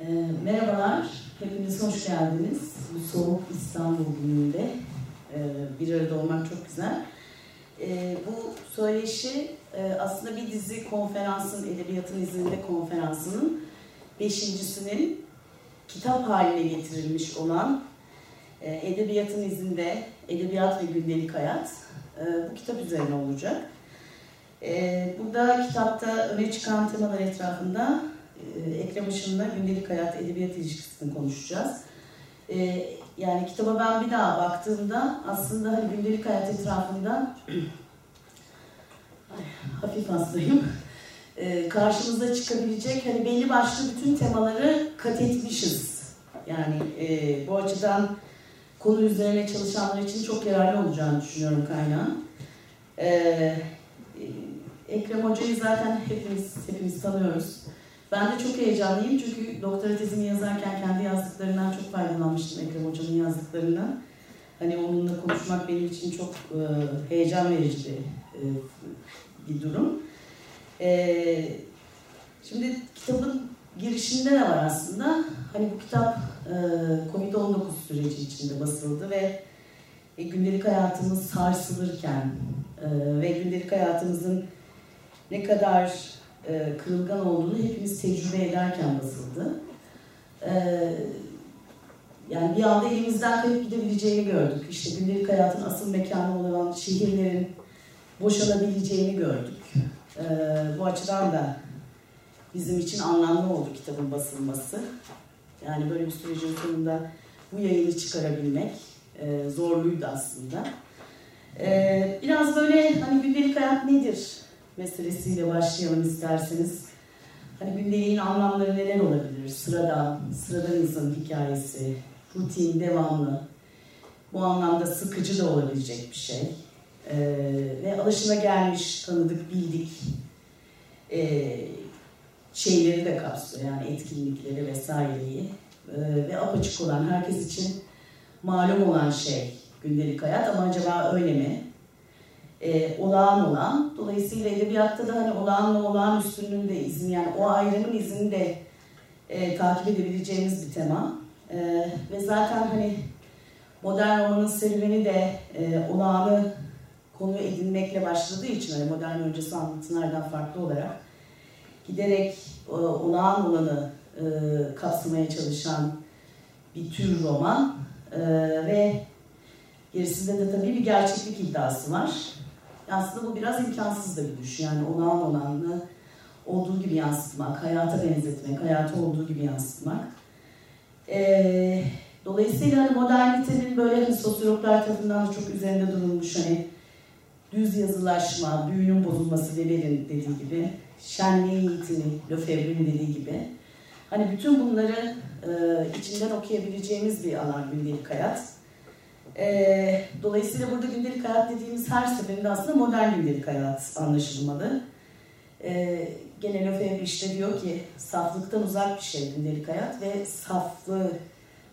E, merhabalar, hepiniz hoş geldiniz. Bu soğuk İstanbul gününde e, bir arada olmak çok güzel. E, bu söyleşi e, aslında bir dizi konferansın, Edebiyatın izinde konferansının beşincisinin kitap haline getirilmiş olan e, Edebiyatın izinde Edebiyat ve Gündelik Hayat e, bu kitap üzerine olacak. E, burada kitapta öne çıkan temalar etrafında Ekrem Işın'la gündelik hayat edebiyat ilişkisini konuşacağız. E, yani kitaba ben bir daha baktığımda aslında hani gündelik hayat etrafında hafif hastayım. E, karşımıza çıkabilecek hani belli başlı bütün temaları kat etmişiz. Yani e, bu açıdan konu üzerine çalışanlar için çok yararlı olacağını düşünüyorum kaynağın. Ekrem Hoca'yı zaten hepimiz hepimiz tanıyoruz. Ben de çok heyecanlıyım çünkü doktora tezimi yazarken kendi yazdıklarından çok faydalanmıştım Ekrem Hoca'nın yazdıklarından. Hani onunla konuşmak benim için çok e, heyecan verici e, bir durum. E, şimdi kitabın girişinde ne var aslında? Hani bu kitap e, Covid-19 süreci içinde basıldı ve e, gündelik hayatımız sarsılırken e, ve gündelik hayatımızın ne kadar e, kırılgan olduğunu hepimiz tecrübe ederken basıldı. E, yani bir anda elimizden kayıp gidebileceğini gördük. İşte gündelik hayatın asıl mekanı olan şehirlerin boşalabileceğini gördük. E, bu açıdan da bizim için anlamlı oldu kitabın basılması. Yani böyle bir sürecin sonunda bu yayını çıkarabilmek e, zorluydu aslında. E, biraz böyle hani gündelik hayat nedir meselesiyle başlayalım isterseniz. Hani gündeliğin anlamları neler olabilir? Sıradan, sıradan insanın hikayesi, rutin, devamlı. Bu anlamda sıkıcı da olabilecek bir şey. Ee, ve alışına gelmiş, tanıdık, bildik e, şeyleri de kapsıyor. Yani etkinlikleri vesaireyi. Ee, ve apaçık olan, herkes için malum olan şey gündelik hayat. Ama acaba öyle mi? E, olağan olan. Dolayısıyla edebiyatta da hani olağanla olağan üstünlüğün de izini yani o ayrımın izini de e, takip edebileceğimiz bir tema. E, ve zaten hani modern romanın serüveni de e, olağanı konu edinmekle başladığı için hani modern öncesi anlatılardan farklı olarak giderek e, olağan olanı e, kapsamaya çalışan bir tür roman e, ve gerisinde de tabii bir gerçeklik iddiası var. Aslında bu biraz imkansız da bir düş. Yani olağan olanı olduğu gibi yansıtmak, hayata benzetmek, hayata olduğu gibi yansıtmak. Ee, dolayısıyla hani modernitenin böyle hani sosyologlar tarafından da çok üzerinde durulmuş hani düz yazılaşma, büyünün bozulması Weber'in dediği gibi, şenliğin yitini, Lefebvre'nin dediği gibi. Hani bütün bunları e, içinden okuyabileceğimiz bir alan gündelik hayat. E, dolayısıyla burada gündelik hayat dediğimiz her seferinde aslında modern gündelik hayat anlaşılmalı. E, gene Lefebvre işte diyor ki saflıktan uzak bir şey gündelik hayat ve saflığı,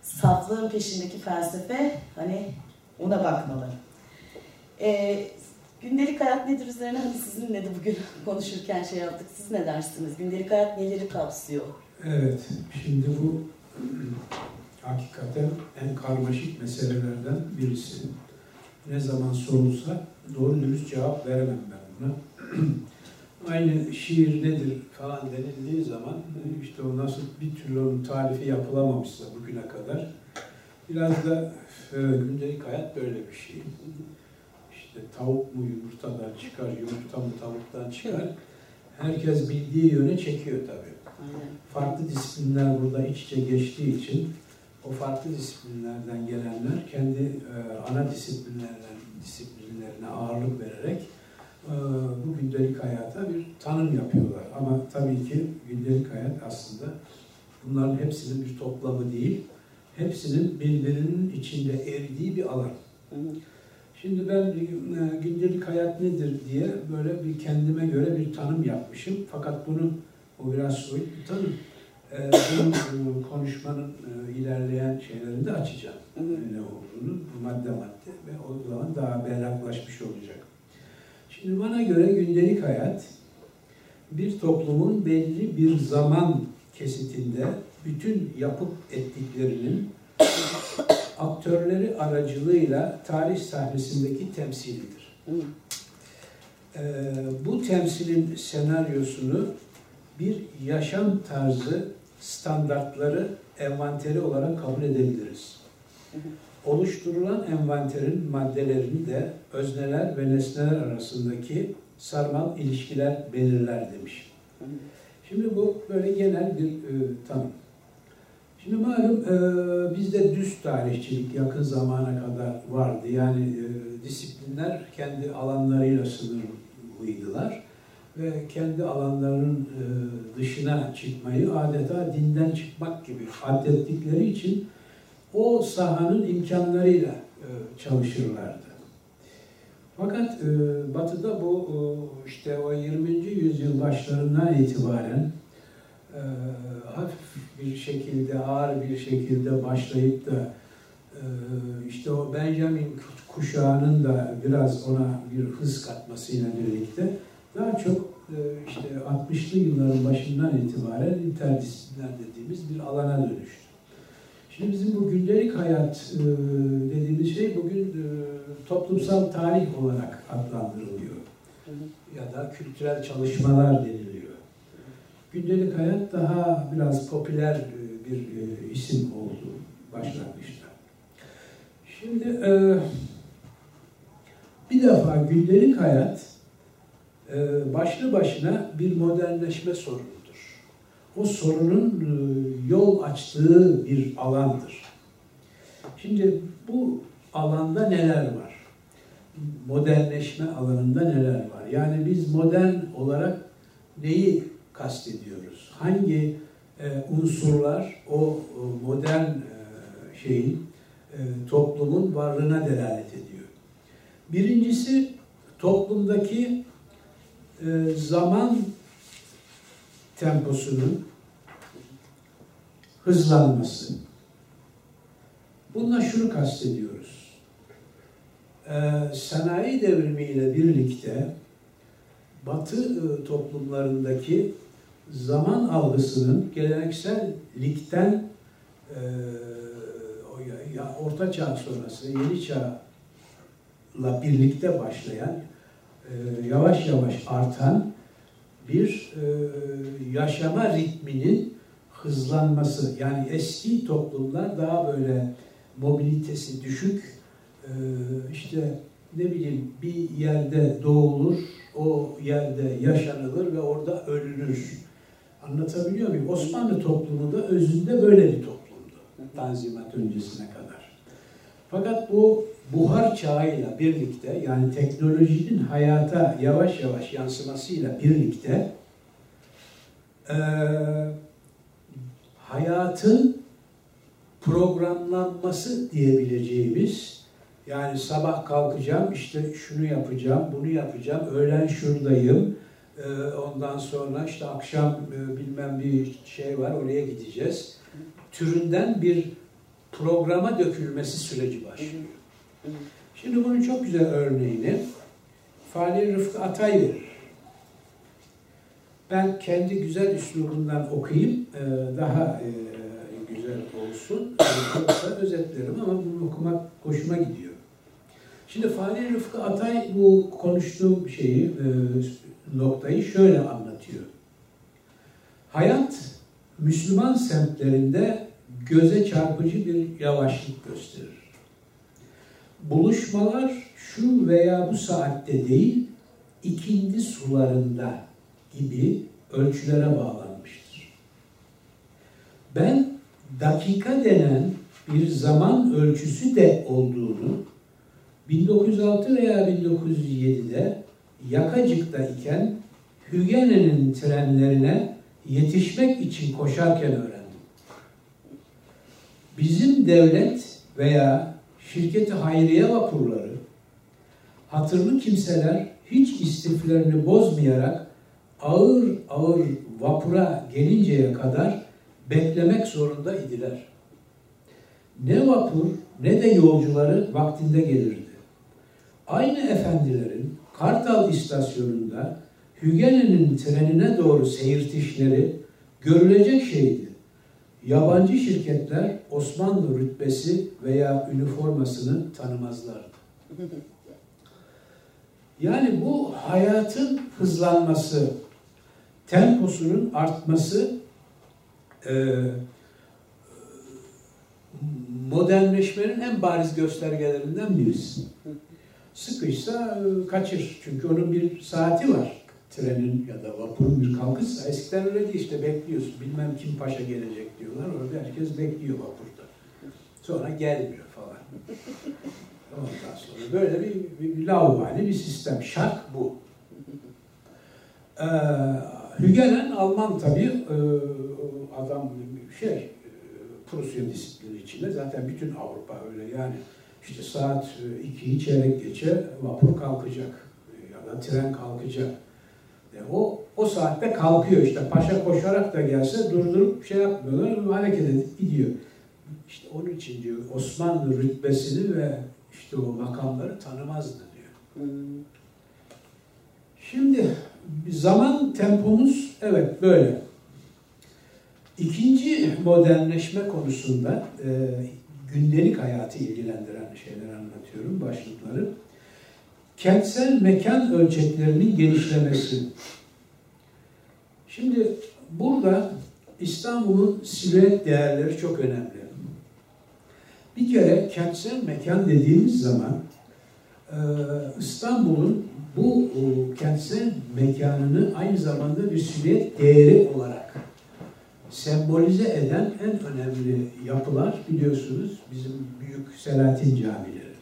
saflığın peşindeki felsefe hani ona bakmalı. E, gündelik hayat nedir üzerine hani sizinle de bugün konuşurken şey yaptık. Siz ne dersiniz? Gündelik hayat neleri kapsıyor? Evet, şimdi bu hakikaten en karmaşık meselelerden birisi. Ne zaman sorulsa doğru dürüst cevap veremem ben buna. Aynı şiir nedir falan denildiği zaman işte o nasıl bir türlü onun tarifi yapılamamışsa bugüne kadar biraz da e, gündelik hayat böyle bir şey. İşte tavuk mu yumurtadan çıkar, yumurta mı tavuktan çıkar. Herkes bildiği yöne çekiyor tabii. Farklı disiplinler burada iç içe geçtiği için o farklı disiplinlerden gelenler kendi e, ana disiplinlerine, disiplinlerine ağırlık vererek e, bu gündelik hayata bir tanım yapıyorlar. Ama tabii ki gündelik hayat aslında bunların hepsinin bir toplamı değil, hepsinin birbirinin içinde eridiği bir alan. Şimdi ben e, gündelik hayat nedir diye böyle bir kendime göre bir tanım yapmışım. Fakat bunu o biraz soyut bir tanım e, bu konuşmanın e, ilerleyen şeylerinde açacağım. Ne olduğunu madde madde ve o zaman daha berraklaşmış olacak. Şimdi bana göre gündelik hayat bir toplumun belli bir zaman kesitinde bütün yapıp ettiklerinin aktörleri aracılığıyla tarih sahnesindeki temsilidir. Ee, bu temsilin senaryosunu bir yaşam tarzı standartları envanteri olarak kabul edebiliriz. Oluşturulan envanterin maddelerini de özneler ve nesneler arasındaki sarmal ilişkiler belirler demiş. Şimdi bu böyle genel bir e, tanım. Şimdi malum e, bizde düz tarihçilik yakın zamana kadar vardı. Yani e, disiplinler kendi alanlarıyla sınırlıydılar ve kendi alanlarının e, dışına çıkmayı adeta dinden çıkmak gibi addettikleri için o sahanın imkanlarıyla e, çalışırlardı. Fakat e, Batı'da bu işte o 20. yüzyıl başlarından itibaren hafif bir şekilde, ağır bir şekilde başlayıp da işte o Benjamin kuşağının da biraz ona bir hız katmasıyla birlikte daha çok e, işte 60'lı yılların başından itibaren interdisipliner dediğimiz bir alana dönüştü. Şimdi bizim bu gündelik hayat e, dediğimiz şey bugün e, toplumsal tarih olarak adlandırılıyor. Ya da kültürel çalışmalar deniliyor. Gündelik hayat daha biraz popüler bir isim oldu başlangıçta. Şimdi bir defa gündelik hayat başlı başına bir modernleşme sorunudur. O sorunun e, yol açtığı bir alandır. Şimdi bu alanda neler var? Modernleşme alanında neler var? Yani biz modern olarak neyi kastediyoruz? Hangi e, unsurlar o modern şeyin toplumun varlığına delalet ediyor? Birincisi toplumdaki e, zaman temposunun hızlanması. Bununla şunu kastediyoruz. Ee, sanayi devrimiyle birlikte Batı e, toplumlarındaki zaman algısının geleneksellikten e, ya, Orta Çağ sonrası Yeni Çağ'la birlikte başlayan e, yavaş yavaş artan bir e, yaşama ritminin hızlanması. Yani eski toplumlar daha böyle mobilitesi düşük, e, işte ne bileyim bir yerde doğulur, o yerde yaşanılır ve orada ölünür. Anlatabiliyor muyum? Osmanlı toplumu da özünde böyle bir toplumdu. Tanzimat öncesine kadar. Fakat bu buhar çağıyla birlikte yani teknolojinin hayata yavaş yavaş yansımasıyla birlikte e, hayatın programlanması diyebileceğimiz yani sabah kalkacağım işte şunu yapacağım, bunu yapacağım, öğlen şuradayım, e, ondan sonra işte akşam e, bilmem bir şey var oraya gideceğiz türünden bir programa dökülmesi süreci başlıyor. Şimdi bunun çok güzel örneğini Fahri Rıfkı Atay verir. Ben kendi güzel üslubundan okuyayım, e, daha e, güzel olsun. Yoksa özetlerim ama bunu okumak hoşuma gidiyor. Şimdi Fahri Rıfkı Atay bu konuştuğum şeyi, e, noktayı şöyle anlatıyor. Hayat Müslüman semtlerinde göze çarpıcı bir yavaşlık gösterir buluşmalar şu veya bu saatte değil, ikindi sularında gibi ölçülere bağlanmıştır. Ben dakika denen bir zaman ölçüsü de olduğunu 1906 veya 1907'de Yakacık'ta iken Hügene'nin trenlerine yetişmek için koşarken öğrendim. Bizim devlet veya şirketi hayriye vapurları, hatırlı kimseler hiç istiflerini bozmayarak ağır ağır vapura gelinceye kadar beklemek zorunda idiler. Ne vapur ne de yolcuları vaktinde gelirdi. Aynı efendilerin Kartal istasyonunda Hügene'nin trenine doğru seyirtişleri görülecek şeydi. Yabancı şirketler Osmanlı rütbesi veya üniformasını tanımazlardı. Yani bu hayatın hızlanması, temposunun artması e, modernleşmenin en bariz göstergelerinden birisi. Sıkışsa e, kaçır. Çünkü onun bir saati var. Trenin ya da vapurun bir kalkışsa. Eskiden öyle değil işte bekliyorsun. Bilmem kim paşa gelecek diyorlar. Orada herkes bekliyor vapurda. Sonra gelmiyor falan. Ondan sonra böyle bir, bir, bir laubali bir sistem. Şart bu. Ee, Hügelen Alman tabii e, adam şey Prusya disiplini içinde zaten bütün Avrupa öyle yani işte saat 2'yi çeyrek geçe vapur kalkacak ya da tren kalkacak. E o o saatte kalkıyor işte paşa koşarak da gelse durdurup şey yapmıyorlar hareket edip gidiyor. İşte onun için diyor Osmanlı rütbesini ve işte o makamları tanımazdı diyor. Hmm. Şimdi zaman tempomuz evet böyle. İkinci modernleşme konusunda e, gündelik hayatı ilgilendiren şeyler anlatıyorum, başlıkları. Kentsel mekan ölçeklerinin genişlemesi. Şimdi burada İstanbul'un silüet değerleri çok önemli. Bir kere kentsel mekan dediğimiz zaman e, İstanbul'un bu kentsel mekanını aynı zamanda bir silüet değeri olarak sembolize eden en önemli yapılar biliyorsunuz bizim büyük Selahattin camileri.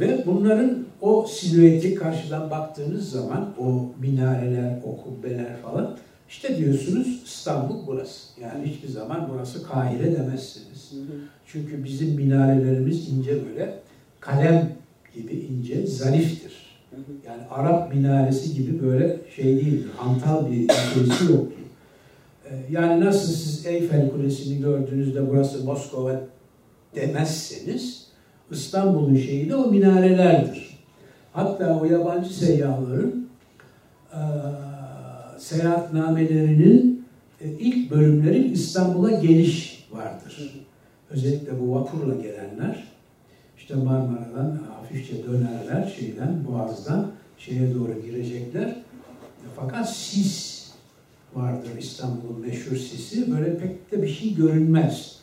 Ve bunların o silüeti karşıdan baktığınız zaman o minareler, o kubbeler falan işte diyorsunuz İstanbul burası. Yani hiçbir zaman burası Kahire demezsiniz. Çünkü bizim minarelerimiz ince böyle kalem gibi ince, zariftir. Yani Arap minaresi gibi böyle şey değildir. Hantal bir şeysi yoktur. Ee, yani nasıl siz Eyfel Kulesi'ni gördüğünüzde burası Moskova demezseniz İstanbul'un şeyi de o minarelerdir. Hatta o yabancı seyyahların e, seyahatnamelerinin e, ilk bölümleri İstanbul'a geliş vardır. Özellikle bu vapurla gelenler işte Marmara'dan hafifçe dönerler şeyden, Boğaz'dan şeye doğru girecekler. Fakat sis vardır İstanbul'un meşhur sisi. Böyle pek de bir şey görünmez.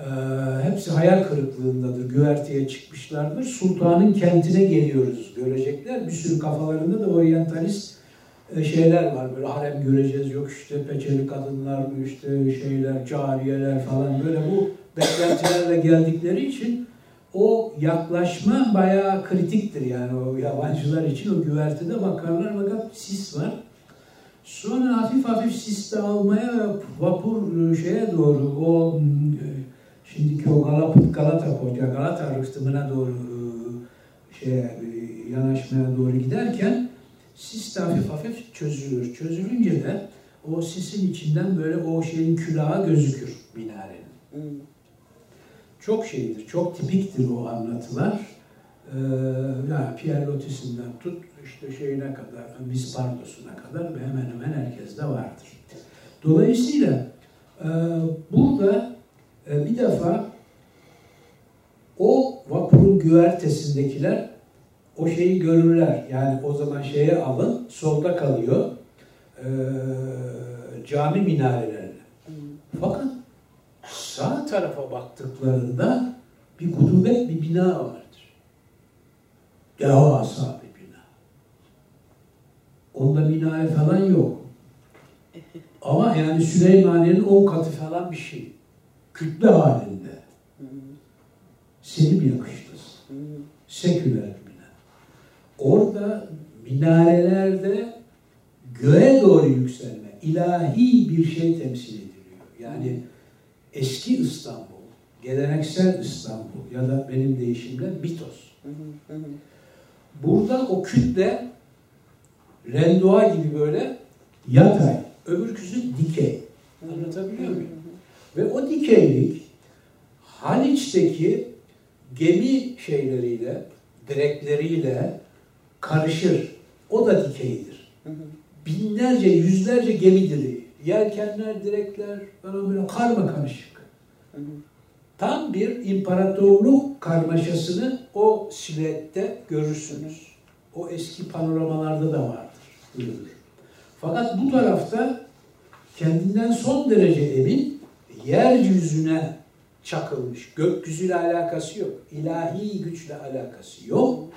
Ee, hepsi hayal kırıklığındadır. Güverteye çıkmışlardır. Sultanın kentine geliyoruz görecekler. Bir sürü kafalarında da oryantalist e, şeyler var. Böyle harem göreceğiz. Yok işte peçeli kadınlar işte şeyler, cariyeler falan böyle bu beklentilerle geldikleri için o yaklaşma bayağı kritiktir yani o yabancılar için o güvertede bakarlar fakat sis var. Sonra hafif hafif sis dağılmaya vapur e, şeye doğru o e, şimdiki o Galata, Galata Koca, Galata rıhtımına doğru e, şeye, yanaşmaya doğru giderken sis de hafif hafif çözülür. Çözülünce de o sisin içinden böyle o şeyin külahı gözükür minarenin. Hmm. Çok şeydir, çok tipiktir o anlatılar. Ee, yani Pierre Lotis'inden tut işte şeyine kadar, Vispardosu'na kadar ve hemen hemen herkeste vardır. Dolayısıyla e, burada e, bir defa o vapurun güvertesindekiler o şeyi görürler. Yani o zaman şeye alın, solda kalıyor e, cami minarelerine. Fakat sağ tarafa baktıklarında bir gudubet bir bina vardır. Devasa bir bina. Onda minare falan yok. Ama yani Süleymaniye'nin on katı falan bir şey. Kütle halinde. Seni mi yakıştırsın? Seküler bina. Orada minarelerde göğe doğru yükselme, ilahi bir şey temsil ediliyor. Yani eski İstanbul, geleneksel İstanbul ya da benim deyişimle mitos. Burada o kütle rendua gibi böyle yatay, öbürküsü dikey. Anlatabiliyor muyum? Ve o dikeylik Haliç'teki gemi şeyleriyle, direkleriyle karışır. O da dikeydir. Binlerce, yüzlerce gemi direği Yelkenler, direkler falan böyle karma karışık. Tam bir imparatorluk karmaşasını o silüette görürsünüz. O eski panoramalarda da vardır. Fakat bu tarafta kendinden son derece emin yeryüzüne çakılmış. Gökyüzüyle alakası yok. ilahi güçle alakası yok.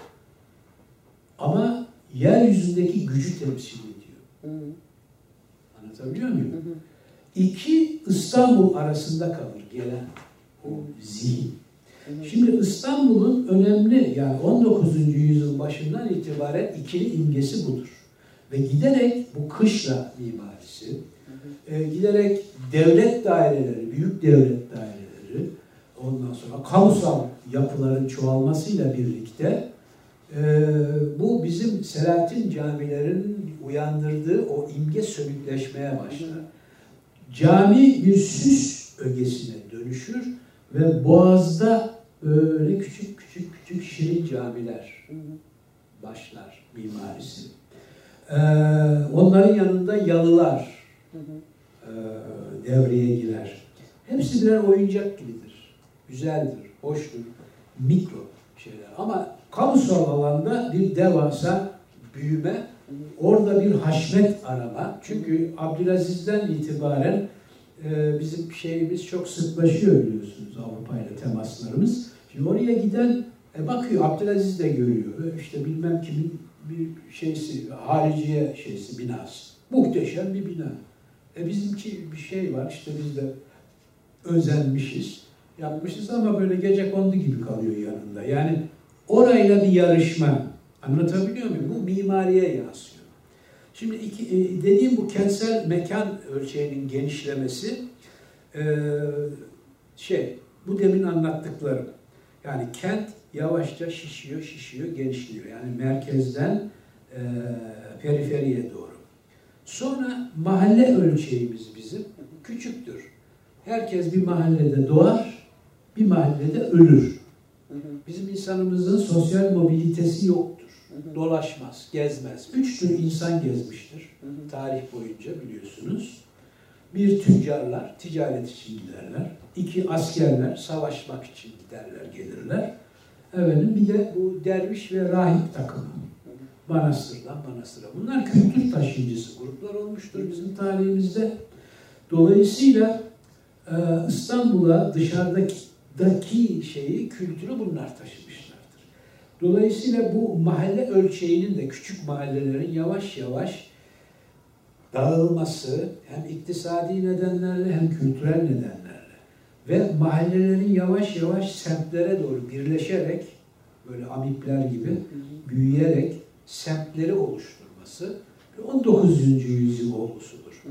Ama yeryüzündeki gücü temsil ediyor. Anlatabiliyor muyum? İki İstanbul arasında kalır gelen o zihin. Şimdi İstanbul'un önemli yani 19. yüzyıl başından itibaren ikili imgesi budur. Ve giderek bu kışla mimarisi, e, giderek devlet daireleri, büyük devlet daireleri, ondan sonra kamusal yapıların çoğalmasıyla birlikte e, bu bizim Selahattin camilerin uyandırdığı o imge sönükleşmeye başlar. Cami bir süs ögesine dönüşür ve Boğaz'da böyle küçük küçük küçük şirin camiler başlar mimarisi. Ee, onların yanında yalılar e, devreye girer. Hepsi birer oyuncak gibidir. Güzeldir, hoştur, mikro şeyler. Ama kamusal alanda bir devasa büyüme, orada bir haşmet arama. Çünkü Abdülaziz'den itibaren e, bizim şeyimiz çok sıklaşıyor biliyorsunuz Avrupa ile temaslarımız. Şimdi oraya giden e, bakıyor Abdülaziz de görüyor. İşte bilmem kimin bir şeysi, hariciye şeysi, binası. Muhteşem bir bina. E bizimki bir şey var işte biz de özenmişiz, yapmışız ama böyle gece kondu gibi kalıyor yanında. Yani orayla bir yarışma. Anlatabiliyor muyum? Bu mimariye yansıyor. Şimdi iki, e, dediğim bu kentsel mekan ölçeğinin genişlemesi e, şey, bu demin anlattıklarım. Yani kent yavaşça şişiyor, şişiyor, genişliyor. Yani merkezden e, periferiye doğru. Sonra mahalle ölçeğimiz bizim küçüktür. Herkes bir mahallede doğar, bir mahallede ölür. Bizim insanımızın sosyal mobilitesi yoktur. Dolaşmaz, gezmez. Üç tür insan gezmiştir tarih boyunca biliyorsunuz. Bir tüccarlar, ticaret için giderler. İki askerler, savaşmak için giderler, gelirler. Efendim bir de bu derviş ve rahip takımı. Manastırdan manastıra. Bunlar kültür taşıyıcısı gruplar olmuştur bizim tarihimizde. Dolayısıyla e, İstanbul'a dışarıdaki şeyi, kültürü bunlar taşımışlardır. Dolayısıyla bu mahalle ölçeğinin de küçük mahallelerin yavaş yavaş dağılması hem iktisadi nedenlerle hem kültürel nedenlerle ve mahallelerin yavaş yavaş semtlere doğru birleşerek böyle amipler gibi büyüyerek semtleri oluşturması 19. yüzyıl olgusudur.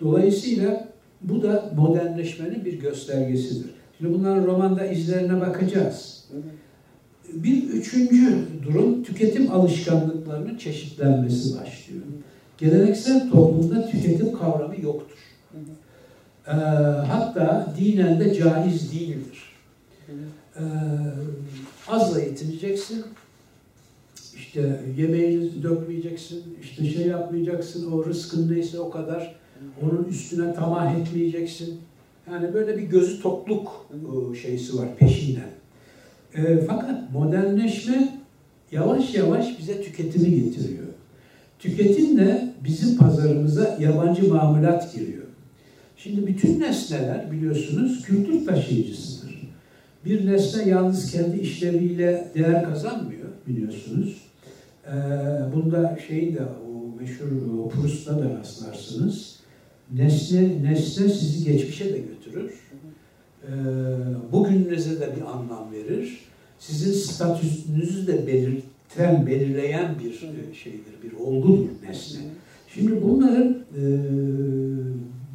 Dolayısıyla bu da modernleşmenin bir göstergesidir. Şimdi bunların romanda izlerine bakacağız. Bir üçüncü durum tüketim alışkanlıklarının çeşitlenmesi başlıyor. Geleneksel toplumda tüketim kavramı yoktur. Ee, hatta dinen de caiz değildir. Ee, azla yetineceksin, işte yemeğini dökmeyeceksin, işte şey yapmayacaksın, o rızkın neyse o kadar, onun üstüne tamah etmeyeceksin. Yani böyle bir gözü tokluk e, şeysi var peşinden. E, fakat modernleşme yavaş yavaş bize tüketimi getiriyor. Tüketimle bizim pazarımıza yabancı mamulat giriyor. Şimdi bütün nesneler biliyorsunuz kültür taşıyıcısıdır. Bir nesne yalnız kendi işleviyle değer kazanmıyor biliyorsunuz. Ee, bunda şeyi de o meşhur o Proust'ta da rastlarsınız. Nesne, nesne sizi geçmişe de götürür. Ee, bugününüze de bir anlam verir. Sizin statüsünüzü de belirten, belirleyen bir e, şeydir, bir olgudur nesne. Şimdi bunların e,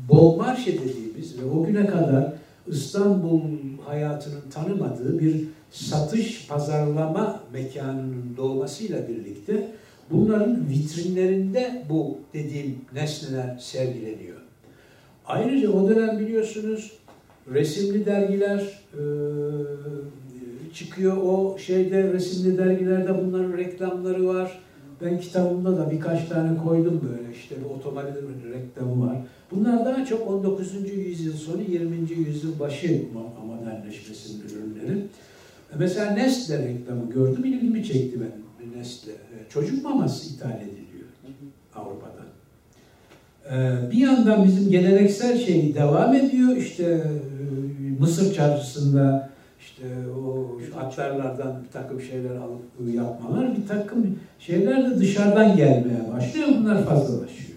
Bolmarşe dediğimiz ve o güne kadar İstanbul hayatının tanımadığı bir satış, pazarlama mekanının doğmasıyla birlikte bunların vitrinlerinde bu dediğim nesneler sergileniyor. Ayrıca o dönem biliyorsunuz resimli dergiler e, çıkıyor. O şeyde resimli dergilerde bunların reklamları var. Ben kitabımda da birkaç tane koydum böyle işte bir otomobil reklamı var. Bunlar daha çok 19. yüzyıl sonu 20. yüzyıl başı modernleşmesinin ürünleri. Mesela Nestle reklamı gördüm, ilgimi çekti ben Nestle. Çocuk maması ithal ediliyor Avrupa'da. Ee, bir yandan bizim geleneksel şey devam ediyor. İşte e, Mısır çarşısında işte o atlarlardan bir takım şeyler alıp yapmalar, bir takım şeyler de dışarıdan gelmeye başlıyor. Bunlar fazlalaşıyor.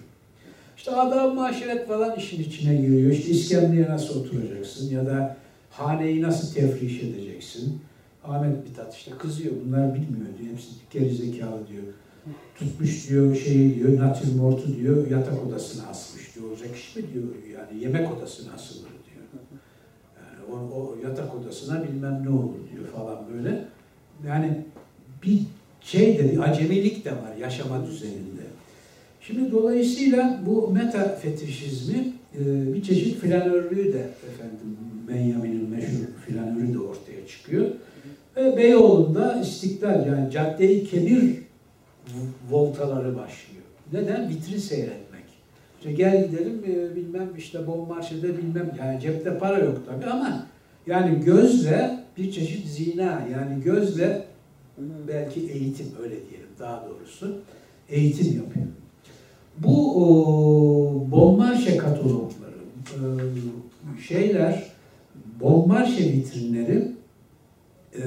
İşte adam maşeret falan işin içine giriyor. İşte iskemleye nasıl oturacaksın ya da haneyi nasıl tefriş edeceksin. Ahmet Mithat işte kızıyor. Bunlar bilmiyor diyor. Hepsi geri zekalı diyor. Tutmuş diyor şeyi diyor, natürmortu diyor, yatak odasına asmış diyor. Olacak iş mi diyor. Yani yemek odasına asılır diyor. Yani o, o yatak odasına bilmem ne olur diyor falan böyle. Yani bir şey de, acemilik de var yaşama düzeninde. Şimdi dolayısıyla bu meta fetişizmi e, bir çeşit flanörlüğü de efendim Benjamin'in meşhur flanörü de ortaya çıkıyor. Ve Beyoğlu'nda istiklal yani caddeyi kemir voltaları başlıyor. Neden? Vitrin seyretmek. İşte gel gidelim e, bilmem işte Bon Marşe'de bilmem yani cepte para yok tabii ama yani gözle bir çeşit zina yani gözle belki eğitim öyle diyelim daha doğrusu eğitim yapıyor. Bu o, Bon Marşe katalogları e, şeyler Bon Marşe vitrinleri e,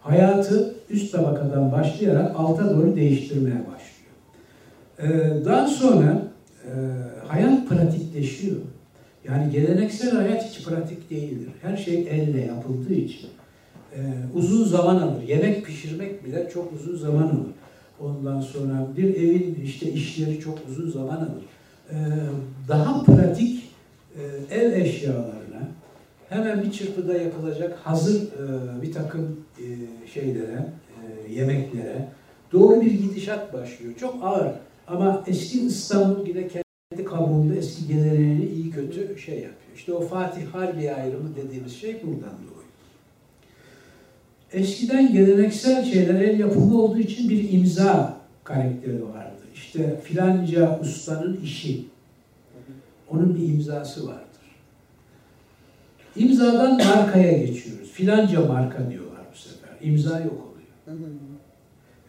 hayatı üst tabakadan başlayarak alta doğru değiştirmeye başlıyor. E, daha sonra e, hayat pratikleşiyor. Yani geleneksel hayat hiç pratik değildir. Her şey elle yapıldığı için e, uzun zaman alır. Yemek pişirmek bile çok uzun zaman alır. Ondan sonra bir evin işte işleri çok uzun zaman alır. E, daha pratik e, ev eşyalarına hemen bir çırpıda yapılacak hazır e, bir takım e, şeylere, e, yemeklere doğru bir gidişat başlıyor. Çok ağır ama eski İstanbul yine kendi kabuğunda eski geleneğini iyi kötü şey yapıyor. İşte o Fatih Harbi ayrımı dediğimiz şey buradan doğuyor. Eskiden geleneksel şeyler el yapımı olduğu için bir imza karakteri vardı. İşte filanca ustanın işi. Onun bir imzası vardır. İmzadan markaya geçiyoruz. Filanca marka diyorlar bu sefer. İmza yok oluyor.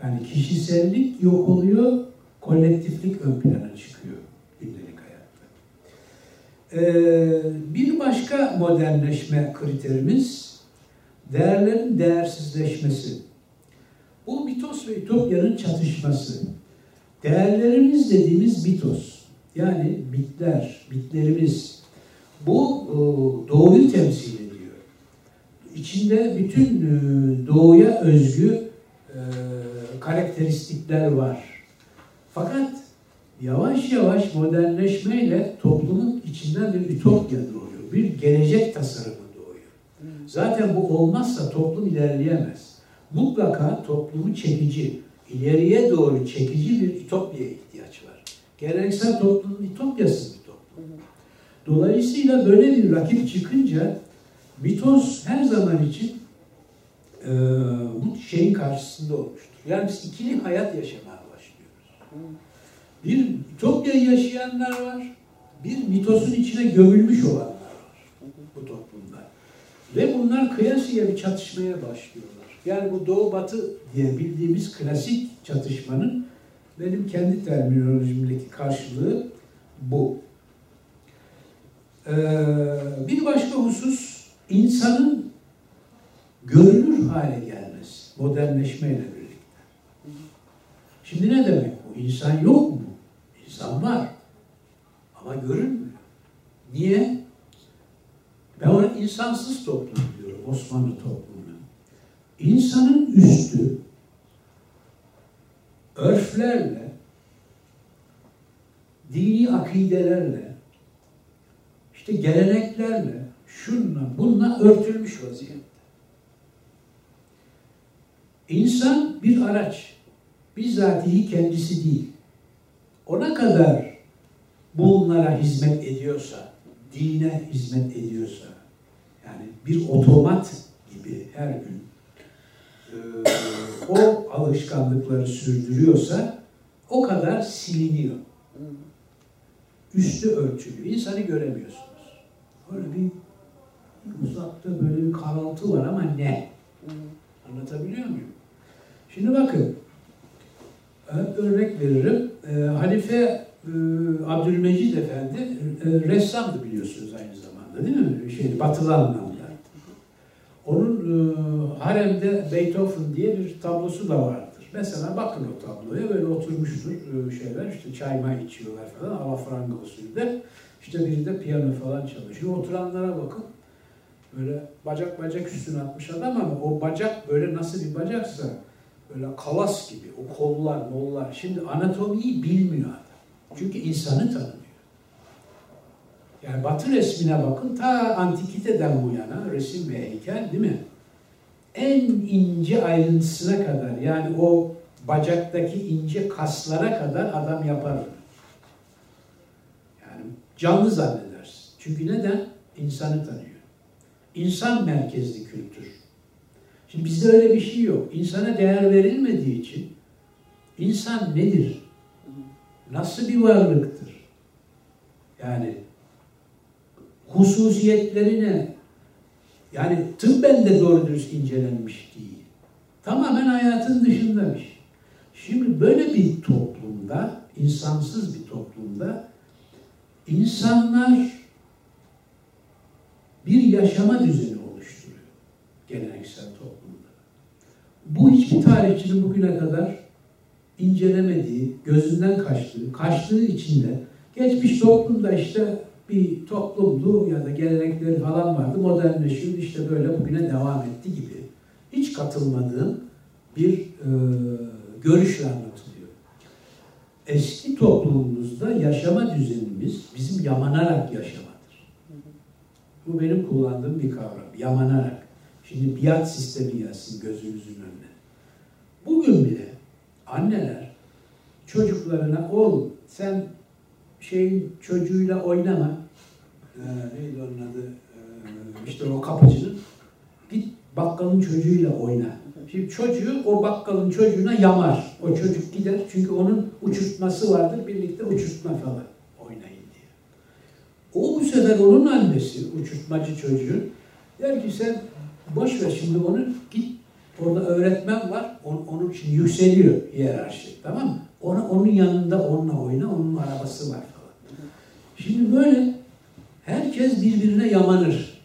Yani kişisellik yok oluyor, kolektiflik ön plana çıkıyor gündelik hayatta. Ee, bir başka modernleşme kriterimiz değerlerin değersizleşmesi. Bu mitos ve ütopyanın çatışması. Değerlerimiz dediğimiz mitos. Yani bitler, bitlerimiz. Bu e, doğuyu temsil ediyor. İçinde bütün e, doğuya özgü e, karakteristikler var. Fakat yavaş yavaş modernleşmeyle toplumun içinden bir ütopya doğuyor. Bir gelecek tasarımı. Zaten bu olmazsa toplum ilerleyemez. Mutlaka toplumu çekici, ileriye doğru çekici bir ütopyaya ihtiyaç var. Geleneksel toplumun ütopyası bir toplum. Dolayısıyla böyle bir rakip çıkınca mitos her zaman için e, bu şeyin karşısında olmuştur. Yani biz ikili hayat yaşamaya başlıyoruz. Bir ütopyayı yaşayanlar var, bir mitosun içine gömülmüş olanlar. Ve bunlar kıyasıya bir çatışmaya başlıyorlar. Yani bu doğu batı diye bildiğimiz klasik çatışmanın benim kendi terminolojimdeki karşılığı bu. Ee, bir başka husus insanın görünür hale gelmesi modernleşmeyle birlikte. Şimdi ne demek bu? İnsan yok mu? İnsan var. Ama görünmüyor. Niye? Ben ona insansız toplum diyorum, Osmanlı toplumuna. İnsanın üstü örflerle, dini akidelerle, işte geleneklerle, şunla, bununla örtülmüş vaziyette. İnsan bir araç, bizzatihi kendisi değil. Ona kadar bunlara hizmet ediyorsa, dine hizmet ediyorsa, yani bir otomat gibi her gün e, o alışkanlıkları sürdürüyorsa o kadar siliniyor. üstü örtülü. İnsanı göremiyorsunuz. Böyle bir uzakta böyle bir karaltı var ama ne? Anlatabiliyor muyum? Şimdi bakın, e, örnek veririm. E, Halife Abdülmecid Efendi e, ressamdı biliyorsunuz aynı zamanda değil mi? Şey, batılı anlamda. Onun e, haremde Beethoven diye bir tablosu da vardır. Mesela bakın o tabloya böyle oturmuştur e, şeyler işte çay may içiyorlar falan alafranga usulü İşte biri de piyano falan çalışıyor. Oturanlara bakın. Böyle bacak bacak üstüne atmış adam ama o bacak böyle nasıl bir bacaksa böyle kalas gibi o kollar mollar. Şimdi anatomiyi bilmiyor adam. Çünkü insanı tanımıyor. Yani batı resmine bakın ta antikiteden bu yana resim ve heykel değil mi? En ince ayrıntısına kadar yani o bacaktaki ince kaslara kadar adam yapar. Yani canlı zannedersin. Çünkü neden? İnsanı tanıyor. İnsan merkezli kültür. Şimdi bizde öyle bir şey yok. İnsana değer verilmediği için insan nedir? Nasıl bir varlıktır? Yani hususiyetleri ne? Yani tıbben de doğru dürüst incelenmiş değil. Tamamen hayatın dışındamış. Şimdi böyle bir toplumda, insansız bir toplumda insanlar bir yaşama düzeni oluşturuyor geleneksel toplumda. Bu hiçbir tarihçinin bugüne kadar incelemediği, gözünden kaçtığı, kaçtığı içinde geçmiş toplumda işte bir toplumdu ya da gelenekleri falan vardı, modernleşiyor, işte böyle bugüne devam etti gibi. Hiç katılmadığım bir e, görüşle anlatılıyor. Eski toplumumuzda yaşama düzenimiz bizim yamanarak yaşamadır. Bu benim kullandığım bir kavram, yamanarak. Şimdi biat sistemi gelsin gözümüzün önüne. Bugün bile anneler çocuklarına oğlum sen şeyin çocuğuyla oynama. Ee, neydi onun adı? Ee, işte o kapıcının. Git bakkalın çocuğuyla oyna. Şimdi çocuğu o bakkalın çocuğuna yamar. O çocuk gider çünkü onun uçurtması vardır. Birlikte uçurtma falan oynayın diye. O bu sefer onun annesi, uçurtmacı çocuğun der ki sen boş ver şimdi onu git orada öğretmen var. Onun, onun için yükseliyor hiyerarşi. Tamam mı? Ona, onun yanında onunla oyna. Onun arabası var falan. Şimdi böyle herkes birbirine yamanır.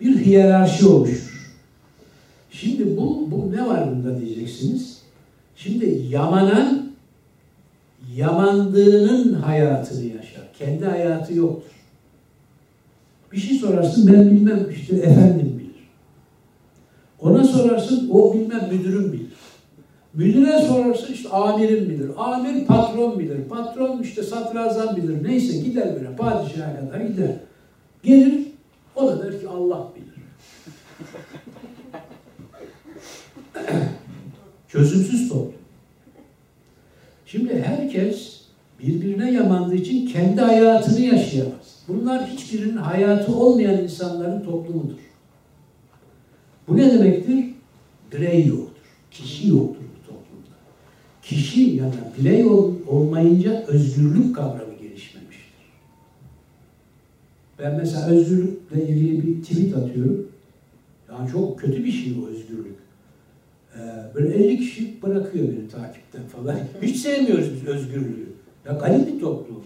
Bir hiyerarşi oluşur. Şimdi bu, bu ne var bunda diyeceksiniz. Şimdi yamanan yamandığının hayatını yaşar. Kendi hayatı yoktur. Bir şey sorarsın ben bilmem işte efendim. Ona sorarsın o bilmem müdürüm bilir. Müdüre sorarsın işte amirim bilir. Amir patron bilir. Patron işte satrazam bilir. Neyse gider böyle padişaha kadar gider. Gelir o da der ki Allah bilir. Çözümsüz toplum. Şimdi herkes birbirine yamandığı için kendi hayatını yaşayamaz. Bunlar hiçbirinin hayatı olmayan insanların toplumudur. Bu ne demektir? Birey yoktur. Kişi yoktur bu toplumda. Kişi ya da birey ol, olmayınca özgürlük kavramı gelişmemiştir. Ben mesela özgürlükle ilgili bir tweet atıyorum. Yani çok kötü bir şey o özgürlük. Ee, böyle 50 kişi bırakıyor beni takipten falan. Hiç sevmiyoruz biz özgürlüğü. Ya garip bir toplum.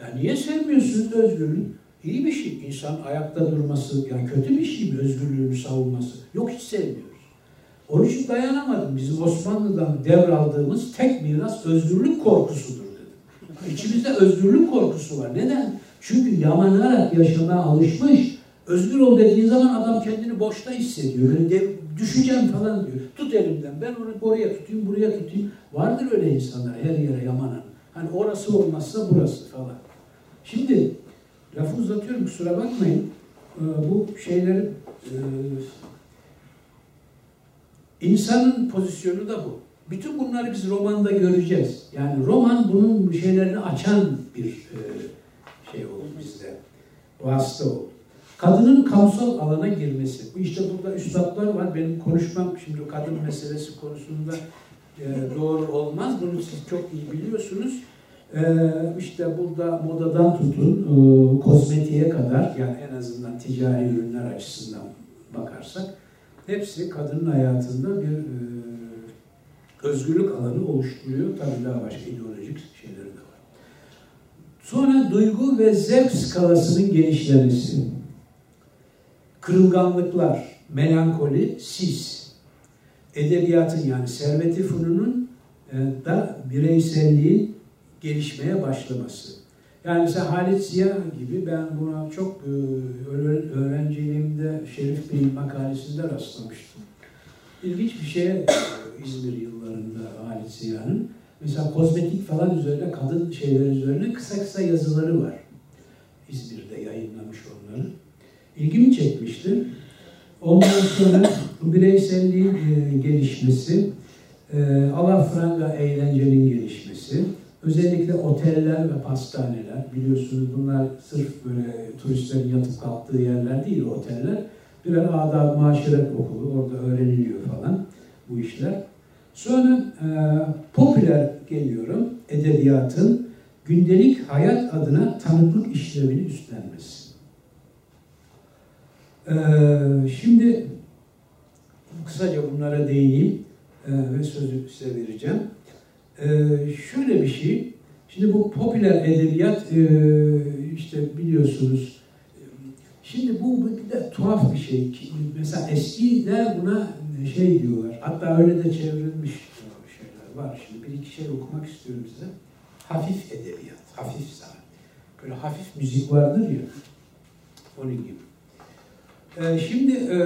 Ya niye sevmiyorsunuz özgürlüğü? İyi bir şey. İnsan ayakta durması, yani kötü bir şey mi özgürlüğünü savunması? Yok hiç sevmiyoruz. Onun için dayanamadım. Bizim Osmanlı'dan devraldığımız tek miras özgürlük korkusudur dedim. İçimizde özgürlük korkusu var. Neden? Çünkü yamanarak yaşamaya alışmış. Özgür ol dediğin zaman adam kendini boşta hissediyor. Dev, düşeceğim falan diyor. Tut elimden. Ben onu oraya tutayım, buraya tutayım. Vardır öyle insanlar her yere yamanan. Hani orası olmazsa burası falan. Şimdi lafı uzatıyorum kusura bakmayın. Ee, bu şeyleri e, insanın pozisyonu da bu. Bütün bunları biz romanda göreceğiz. Yani roman bunun şeylerini açan bir e, şey oldu bizde. Vasıta oldu. Kadının kamusal alana girmesi. İşte burada üstadlar var. Benim konuşmam şimdi kadın meselesi konusunda e, doğru olmaz. Bunu siz çok iyi biliyorsunuz. Ee, işte burada modadan tutun e, kozmetiğe kadar yani en azından ticari ürünler açısından bakarsak hepsi kadının hayatında bir e, özgürlük alanı oluşturuyor. Tabii daha başka ideolojik şeyleri de var. Sonra duygu ve zevk skalasının genişlemesi. Kırılganlıklar, melankoli, sis. Edebiyatın yani serveti fununun e, da bireyselliğin gelişmeye başlaması. Yani mesela Halit Ziya gibi ben buna çok e, öğrenciliğimde Şerif Bey'in makalesinde rastlamıştım. İlginç bir şey e, İzmir yıllarında Halit Ziya'nın. Mesela kozmetik falan üzerine, kadın şeyler üzerine kısa kısa yazıları var. İzmir'de yayınlamış onları. İlgimi çekmişti. Ondan sonra bireyselliğin e, gelişmesi, alafranga eğlencenin gelişmesi, Özellikle oteller ve pastaneler biliyorsunuz bunlar sırf böyle turistlerin yatıp kalktığı yerler değil oteller. Birer adab maşeret okulu orada öğreniliyor falan bu işler. Sonra e, popüler geliyorum edebiyatın gündelik hayat adına tanıklık işlevini üstlenmesi. E, şimdi kısaca bunlara değineyim e, ve sözü size vereceğim. Ee, şöyle bir şey, şimdi bu popüler edebiyat e, işte biliyorsunuz, şimdi bu bir de tuhaf bir şey. Mesela eskiler buna şey diyorlar, hatta öyle de çevrilmiş şeyler var. Şimdi bir iki şey okumak istiyorum size. Hafif edebiyat, hafif sanat. Böyle hafif müzik vardır ya, onun gibi. Ee, şimdi e,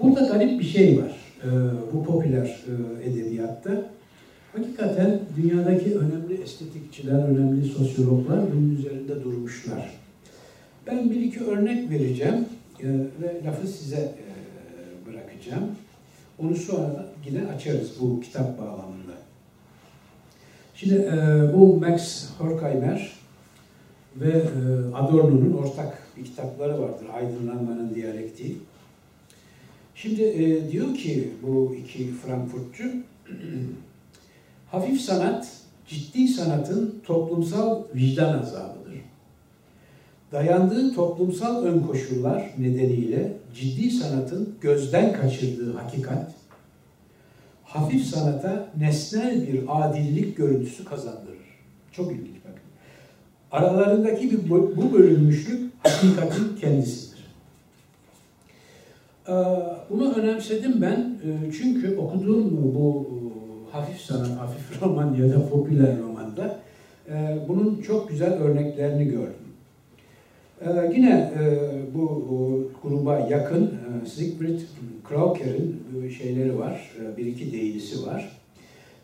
burada garip bir şey var e, bu popüler e, edebiyatta. Hakikaten dünyadaki önemli estetikçiler, önemli sosyologlar bunun üzerinde durmuşlar. Ben bir iki örnek vereceğim e, ve lafı size e, bırakacağım. Onu sonra yine açarız bu kitap bağlamında. Şimdi e, bu Max Horkheimer ve Adorno'nun ortak bir kitapları vardır. Aydınlanmanın diyalektiği. Şimdi diyor ki bu iki Frankfurtçu Hafif sanat, ciddi sanatın toplumsal vicdan azabıdır. Dayandığı toplumsal ön koşullar nedeniyle ciddi sanatın gözden kaçırdığı hakikat, hafif sanata nesnel bir adillik görüntüsü kazandırır. Çok ilginç bakın. Aralarındaki bir, bu bölünmüşlük hakikatin kendisidir. Ee, bunu önemsedim ben e, çünkü okuduğum bu hafif sanat, hafif roman ya da popüler romanda e, bunun çok güzel örneklerini gördüm. E, yine e, bu o, gruba yakın e, Siegfried Krauker'in şeyleri var, e, bir iki değilisi var.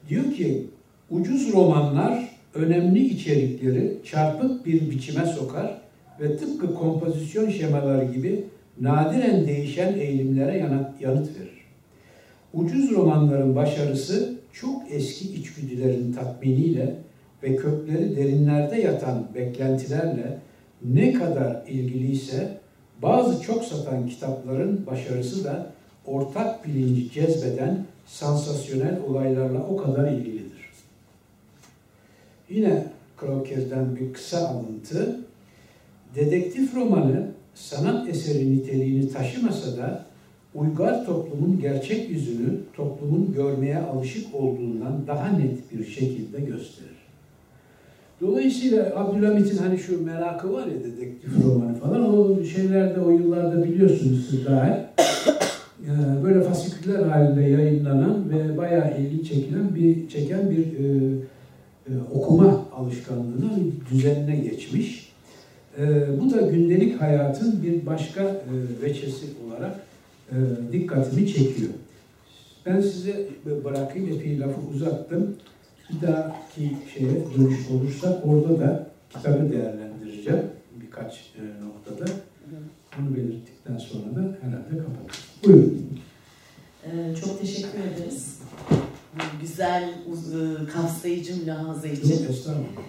Diyor ki, ucuz romanlar önemli içerikleri çarpık bir biçime sokar ve tıpkı kompozisyon şemaları gibi nadiren değişen eğilimlere yanıt verir. Ucuz romanların başarısı çok eski içgüdülerin tatminiyle ve kökleri derinlerde yatan beklentilerle ne kadar ilgiliyse bazı çok satan kitapların başarısı da ortak bilinci cezbeden sansasyonel olaylarla o kadar ilgilidir. Yine Croker'den bir kısa alıntı. Dedektif romanı sanat eseri niteliğini taşımasa da uygar toplumun gerçek yüzünü toplumun görmeye alışık olduğundan daha net bir şekilde gösterir. Dolayısıyla Abdülhamit'in hani şu merakı var ya dedektif romanı falan o şeylerde o yıllarda biliyorsunuz siz daha ee, böyle fasiküller halinde yayınlanan ve bayağı ilgi çekilen bir çeken bir e, e, okuma alışkanlığına düzenine geçmiş. E, bu da gündelik hayatın bir başka e, veçesi olarak e, dikkatimi çekiyor. Ben size bırakayım, epey lafı uzattım. Bir dahaki şeye dönüş olursa orada da kitabı değerlendireceğim birkaç e, noktada. Onu belirttikten sonra da herhalde kapatırız. Buyurun. Ee, çok teşekkür ederiz. Bu güzel, kapsayıcı mülahaza için. Estağfurullah.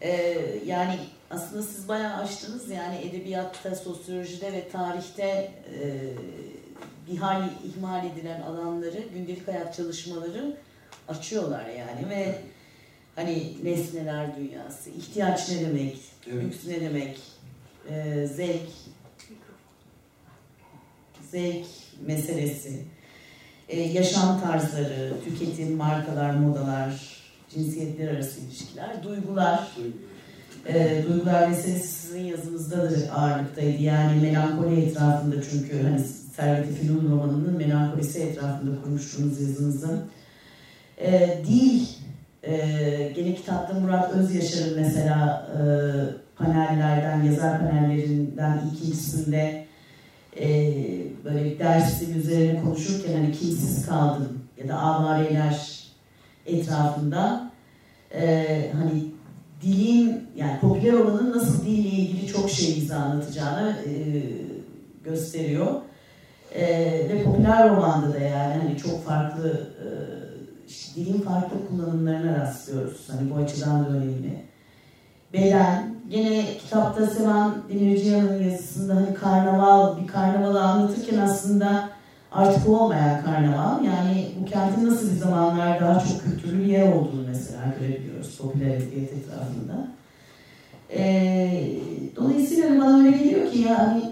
Ee, yani aslında siz bayağı açtınız. Yani edebiyatta, sosyolojide ve tarihte e, ihmal, ihmal edilen alanları, gündelik hayat çalışmaları açıyorlar yani ve Hani nesneler dünyası, ihtiyaç ne demek, evet. lüks ne demek, e, zevk, zevk meselesi, e, yaşam tarzları, tüketim, markalar, modalar, cinsiyetler arası ilişkiler, duygular. E, duygular meselesi sizin yazınızda da ağırlıktaydı. Yani melankoli etrafında çünkü hani Servet-i Fünun romanının melankolisi etrafında kurmuştuğunuz yazınızın. E, dil, e, gene kitapta Murat Özyaşar'ın mesela e, panellerden, yazar panellerinden ikincisinde e, böyle dersin üzerine konuşurken hani kimsiz kaldım ya da avareler etrafında e, hani dilin yani popüler olanın nasıl dille ilgili çok şey bize anlatacağını e, gösteriyor. E, ve popüler romanda da yani hani çok farklı e, dilin farklı kullanımlarına rastlıyoruz. Hani bu açıdan da önemli. Beden, Yine kitapta Sevan Demirciyan'ın yazısında hani karnaval, bir karnavalı anlatırken aslında artık olmayan karnaval. Yani bu kentin nasıl bir zamanlar daha çok kültürlü bir yer olduğunu mesela görebiliyoruz popüler edebiyat etrafında. Ee, dolayısıyla bana öyle geliyor ki yani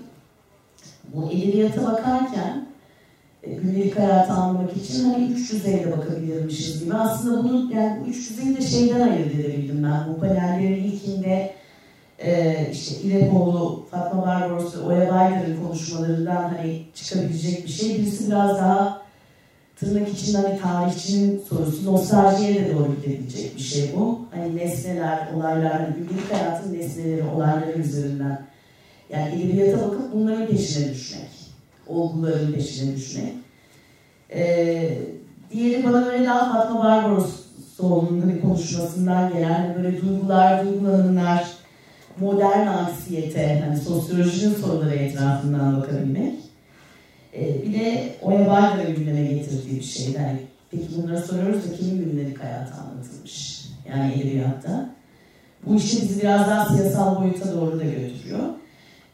bu edebiyata bakarken e, gündelik hayatı anlamak için hani üç düzeyde bakabilirmişiz gibi. Aslında bunu yani bu üç düzeyi de şeyden ayırt edebildim ben. Bu panellerin ilkinde e, işte İrepoğlu, Fatma Barbaros ve Oya Baydar'ın konuşmalarından hani çıkabilecek bir şey. Birisi biraz daha tırnak içinde hani tarihçinin sorusu, nostaljiye de doğru gidebilecek bir şey bu. Hani nesneler, olaylar, hani günlük hayatın nesneleri, olayları üzerinden. Yani edebiyata bakıp bunların peşine düşmek. Olguların peşine düşmek. Ee, diğeri bana böyle daha Fatma Barbaros'un bir konuşmasından gelen hani böyle duygular, duygulanımlar, modern anksiyete, hani sosyolojinin soruları etrafından bakabilmek. Ee, bir de Oya Baydar'ın gündeme getirdiği bir şey. Yani, peki bunları soruyoruz da kimin gündelik hayatı anlatılmış? Yani edebiyatta. Bu işi bizi biraz daha siyasal boyuta doğru da götürüyor.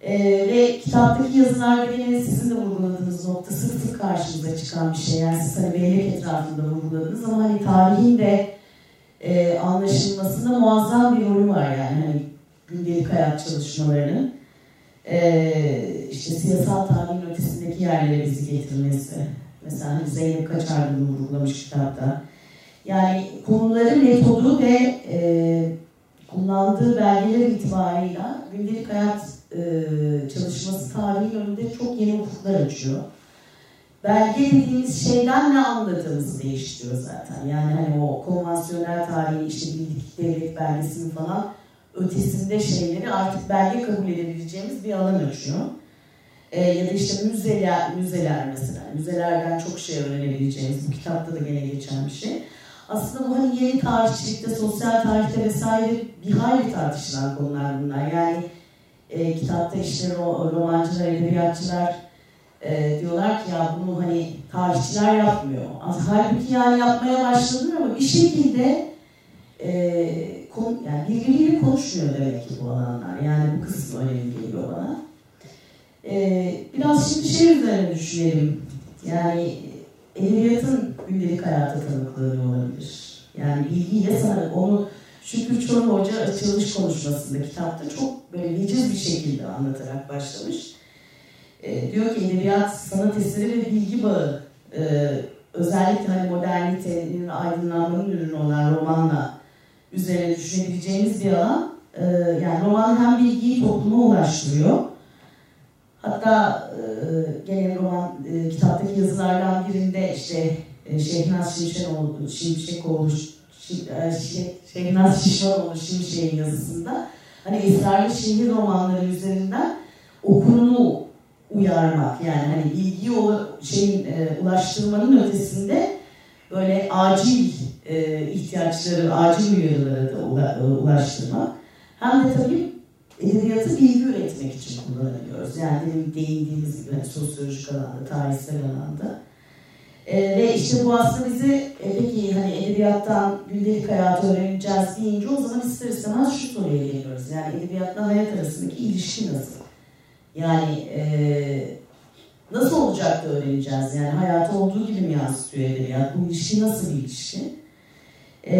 Ee, ve kitaptaki yazılar yine sizin de vurguladığınız nokta sık sık karşımıza çıkan bir şey. Yani siz hani bellek etrafında vurguladınız ama hani tarihin de e, anlaşılmasında muazzam bir rolü var yani. Hani gündelik hayat çalışmalarının e, işte siyasal tarihin ötesindeki yerlere bizi getirmesi. Mesela hani Zeynep Kaçar bunu vurgulamış kitapta. Yani konuların metodu ve e, kullandığı belgeler itibarıyla gündelik hayat çalışması tarihin önünde çok yeni ufuklar açıyor. Belge dediğimiz şeyden ne anladığımızı değiştiriyor zaten. Yani hani o konvansiyonel tarihi işte bildik devlet belgesini falan ötesinde şeyleri artık belge kabul edebileceğimiz bir alan açıyor. E, ya da işte müzeler, müzeler mesela. Müzelerden çok şey öğrenebileceğimiz, bu kitapta da gene geçen bir şey. Aslında bu hani yeni tarihçilikte, sosyal tarihte vesaire bir hayli tartışılan konular bunlar. Yani e, kitapta işte ro romancılar, edebiyatçılar e, diyorlar ki ya bunu hani tarihçiler yapmıyor. Halbuki yani yapmaya başladılar ama bir şekilde e, konu, yani birbiriyle konuşmuyor demek ki bu alanlar. Yani bu kısmı önemli geliyor bana. Ee, biraz şimdi şey üzerine düşünelim. Yani edebiyatın gündelik hayata tanıklığı olabilir? Yani bilgiyle sana onu Şükrü Çorum Hoca açılış konuşmasında kitapta çok böyle veciz bir şekilde anlatarak başlamış. Ee, diyor ki edebiyat, sanat eseri ve bilgi bağı e, özellikle hani modernitenin, aydınlanmanın ürünü olan romanla üzerine düşünebileceğimiz bir alan. E, yani roman hem bilgiyi topluma ulaştırıyor. Hatta e, gene roman e, kitaptaki yazılardan birinde işte e, Şehnaz Şimşekoğlu, Şimşekoğlu Şim, e, Şehnaz Şişmanoğlu Şimşek'in yazısında hani esrarlı şehir romanları üzerinden okurunu uyarmak yani hani bilgiyi o şeyin e, ulaştırmanın ötesinde böyle acil e, ihtiyaçları, acil uyarıları da e, ulaştırmak. Hem de tabii edebiyatı bilgi üretmek için kullanabiliyoruz. Yani değindiğimiz gibi hani sosyolojik alanda, tarihsel alanda. E, ve işte bu aslında bizi e, peki hani edebiyattan gündelik hayatı öğreneceğiz deyince o zaman ister istemez şu soruya geliyoruz. Yani edebiyatla hayat arasındaki ilişki nasıl? Yani e, nasıl olacak da öğreneceğiz? Yani hayatı olduğu gibi mi yansıtıyor edebiyat? Bu ilişki nasıl bir ilişki? E,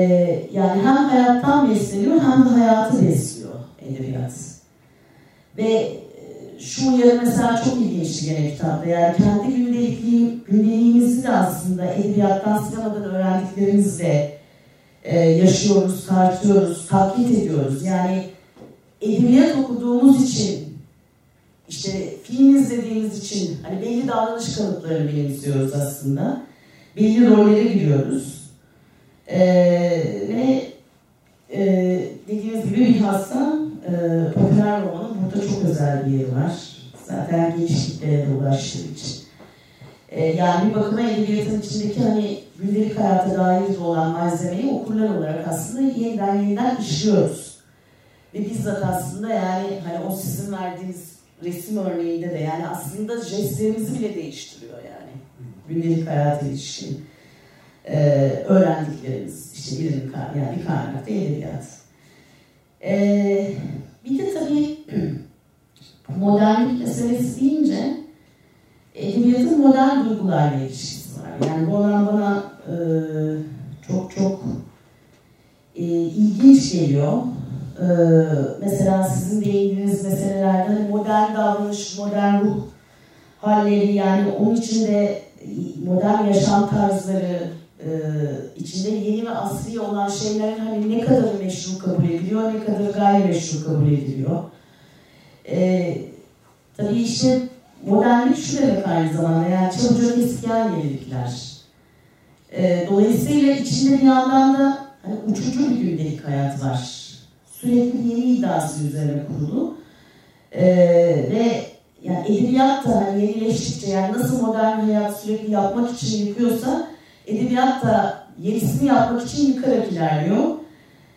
yani hem hayattan besleniyor hem de hayatı besliyor edebiyat. Ve şu uyarı mesela çok ilginçti gene kitapta. Yani kendi gündeliğimizi de aslında edebiyattan, sinemadan öğrendiklerimizle e, yaşıyoruz, tartıyoruz, taklit ediyoruz. Yani edebiyat okuduğumuz için, işte film izlediğimiz için hani belli davranış kalıplarını benimsiyoruz aslında. Belli rollere giriyoruz. E, ve e, dediğimiz gibi bilhassa e, popüler romanın burada çok özel bir yeri var. Zaten geniş kitlere de ulaştığı için. E, yani bir bakıma edebiyatın içindeki hani gündelik hayata dair olan malzemeyi okurlar olarak aslında yeniden yeniden işliyoruz. Ve bizzat aslında yani hani o sizin verdiğiniz resim örneğinde de yani aslında jestlerimizi bile değiştiriyor yani. Gündelik hayata ilişkin e, öğrendiklerimiz. işte birinin yani bir kaynakta edebiyat. E, bir de tabii modernlik meselesi deyince edebiyatın modern duygularla ilişkisi var. Yani bu alan bana e, çok çok e, ilginç geliyor. E, mesela sizin değindiğiniz meselelerde hani modern davranış, modern ruh halleri yani onun içinde modern yaşam tarzları, e, içinde yeni ve asli olan şeylerin hani ne kadar meşru kabul ediliyor, ne kadar gayrimeşru kabul ediliyor. E, tabii işte modernlik şu demek aynı zamanda yani çabucak eskiyen yenilikler. E, dolayısıyla içinde bir yandan da hani uçucu bir gündelik hayat var. Sürekli yeni iddiası üzerine kurulu. E, ve yani edebiyat da hani yenileştikçe yani nasıl modern hayat sürekli yapmak için yıkıyorsa edebiyat da yenisini yapmak için yıkarak ilerliyor.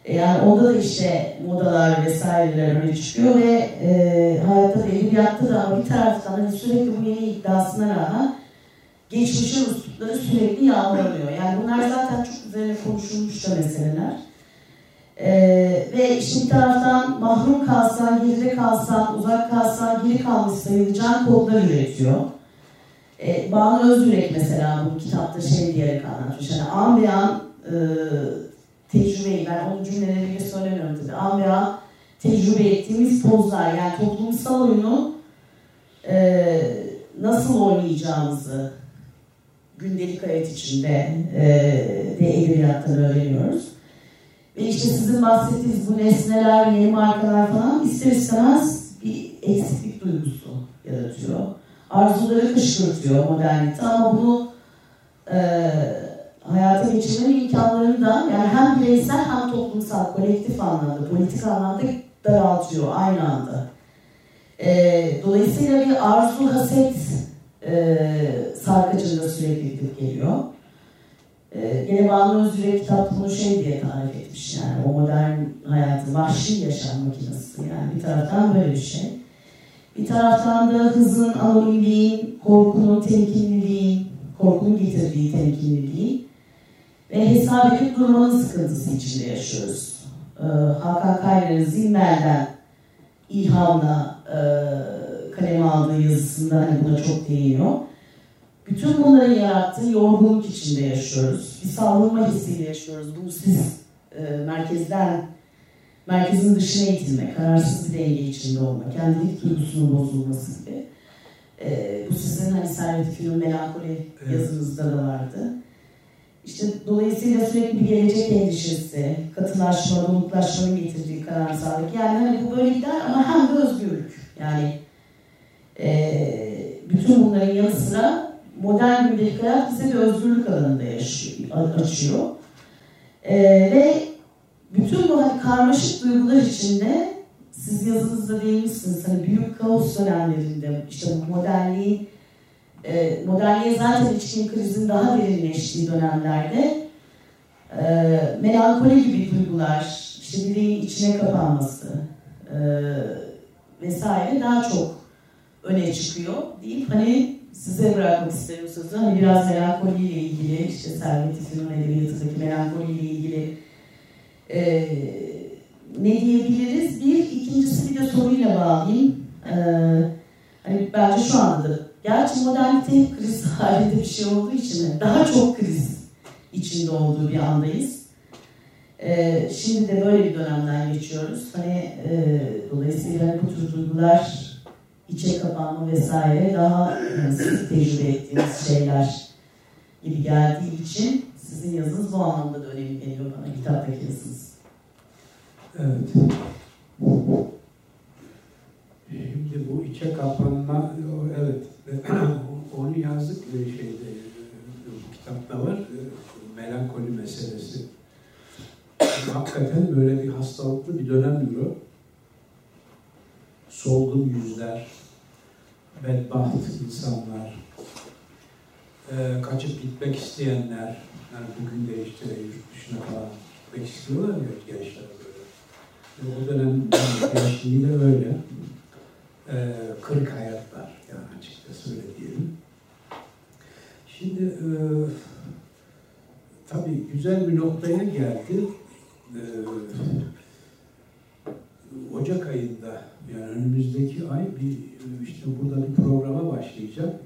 E, yani onda da işte modalar vesaireler öne çıkıyor ve e, hayatta da edebiyatta da ama bir taraftan hani sürekli bu yeni iddiasına rağmen geçmişin üslupları sürekli yağmalanıyor. Yani bunlar zaten çok üzerine konuşulmuş da meseleler. Ee, ve bir taraftan mahrum kalsan, geride kalsan, uzak kalsan, geri kalmış sayılacağın kodlar üretiyor. E, Banu Özdürek mesela bu kitapta şey diyerek anlatmış. Yani an be an e, tecrübeyi, ben onun cümleleriyle söylemiyorum tabii. An tecrübe ettiğimiz pozlar, yani toplumsal oyunu e, nasıl oynayacağımızı gündelik hayat içinde e, de edebiyattan öğreniyoruz. Ve işte sizin bahsettiğiniz bu nesneler, yeni markalar falan ister istemez bir eksiklik duygusu yaratıyor arzuları kışkırtıyor modernite ama bunu e, hayata geçirmenin imkanlarını da yani hem bireysel hem toplumsal, kolektif anlamda, politik anlamda daraltıyor aynı anda. E, dolayısıyla bir arzu, haset e, sarkacında sürekli gidip geliyor. E, gene Banu Özgür'e kitap bunu şey diye tarif etmiş yani o modern hayatı, vahşi yaşam makinesi yani bir taraftan böyle bir şey. Bir taraftan da hızın, anonimliğin, korkunun, temkinliliğin, korkunun getirdiği temkinliliği ve hesap edip durmanın sıkıntısı içinde yaşıyoruz. Ee, Hakan Kayra'nın Zimmer'den ilhamla e, kaleme aldığı yazısında hani buna çok değiniyor. Bütün bunların yarattığı yorgunluk içinde yaşıyoruz. Bir savrulma hissiyle yaşıyoruz. Bu siz e, merkezden merkezin dışına itilme, kararsız bir denge içinde olma, kendilik duygusunun bozulması gibi. E, bu sizin hani Servet Fünun Melankoli evet. yazınızda da vardı. İşte dolayısıyla sürekli bir gelecek endişesi, katılaşma, donuklaşmanın getirdiği karamsarlık. Yani hani bu böyle gider ama hem de özgürlük. Yani e, bütün bunların yanı sıra modern gündelik hayat bize bir özgürlük alanında yaşıyor, açıyor. E, ve bütün bu hani karmaşık duygular içinde siz yazınızda değinmişsiniz hani büyük kaos dönemlerinde işte modernliği e, zaten içkin krizin daha derinleştiği dönemlerde e, melankoli gibi duygular işte bireyin içine kapanması e, vesaire daha çok öne çıkıyor deyip hani size bırakmak isterim sözü. Hani biraz melankoliyle ilgili işte Servet İfün'ün edebiyatındaki melankoliyle ilgili e, ne diyebiliriz? Bir, ikincisi bir de soruyla bağlayayım. E, hani bence şu anda da, gerçi modernite kriz halinde bir şey olduğu için daha çok kriz içinde olduğu bir andayız. E, şimdi de böyle bir dönemden geçiyoruz. Hani e, dolayısıyla bu tür duygular, içe kapanma vesaire daha e, sık tecrübe ettiğimiz şeyler gibi geldiği için sizin yazınız bu anlamda da önemli geliyor bana kitaptaki yazınız. Evet. Şimdi bu içe kapanma, evet, onu yazdık şeyde, bu kitapta var, melankoli meselesi. Hakikaten böyle bir hastalıklı bir dönemdir o. Solgun yüzler, bedbaht insanlar, kaçıp gitmek isteyenler, yani bugün de işte yurt dışına falan gitmek istiyorlar ya gençler böyle. O dönem gençliği de öyle. Ee, kırık hayatlar yani açıkçası öyle diyelim. Şimdi e, tabii güzel bir noktaya geldi. E, Ocak ayında yani önümüzdeki ay bir işte burada bir programa başlayacak.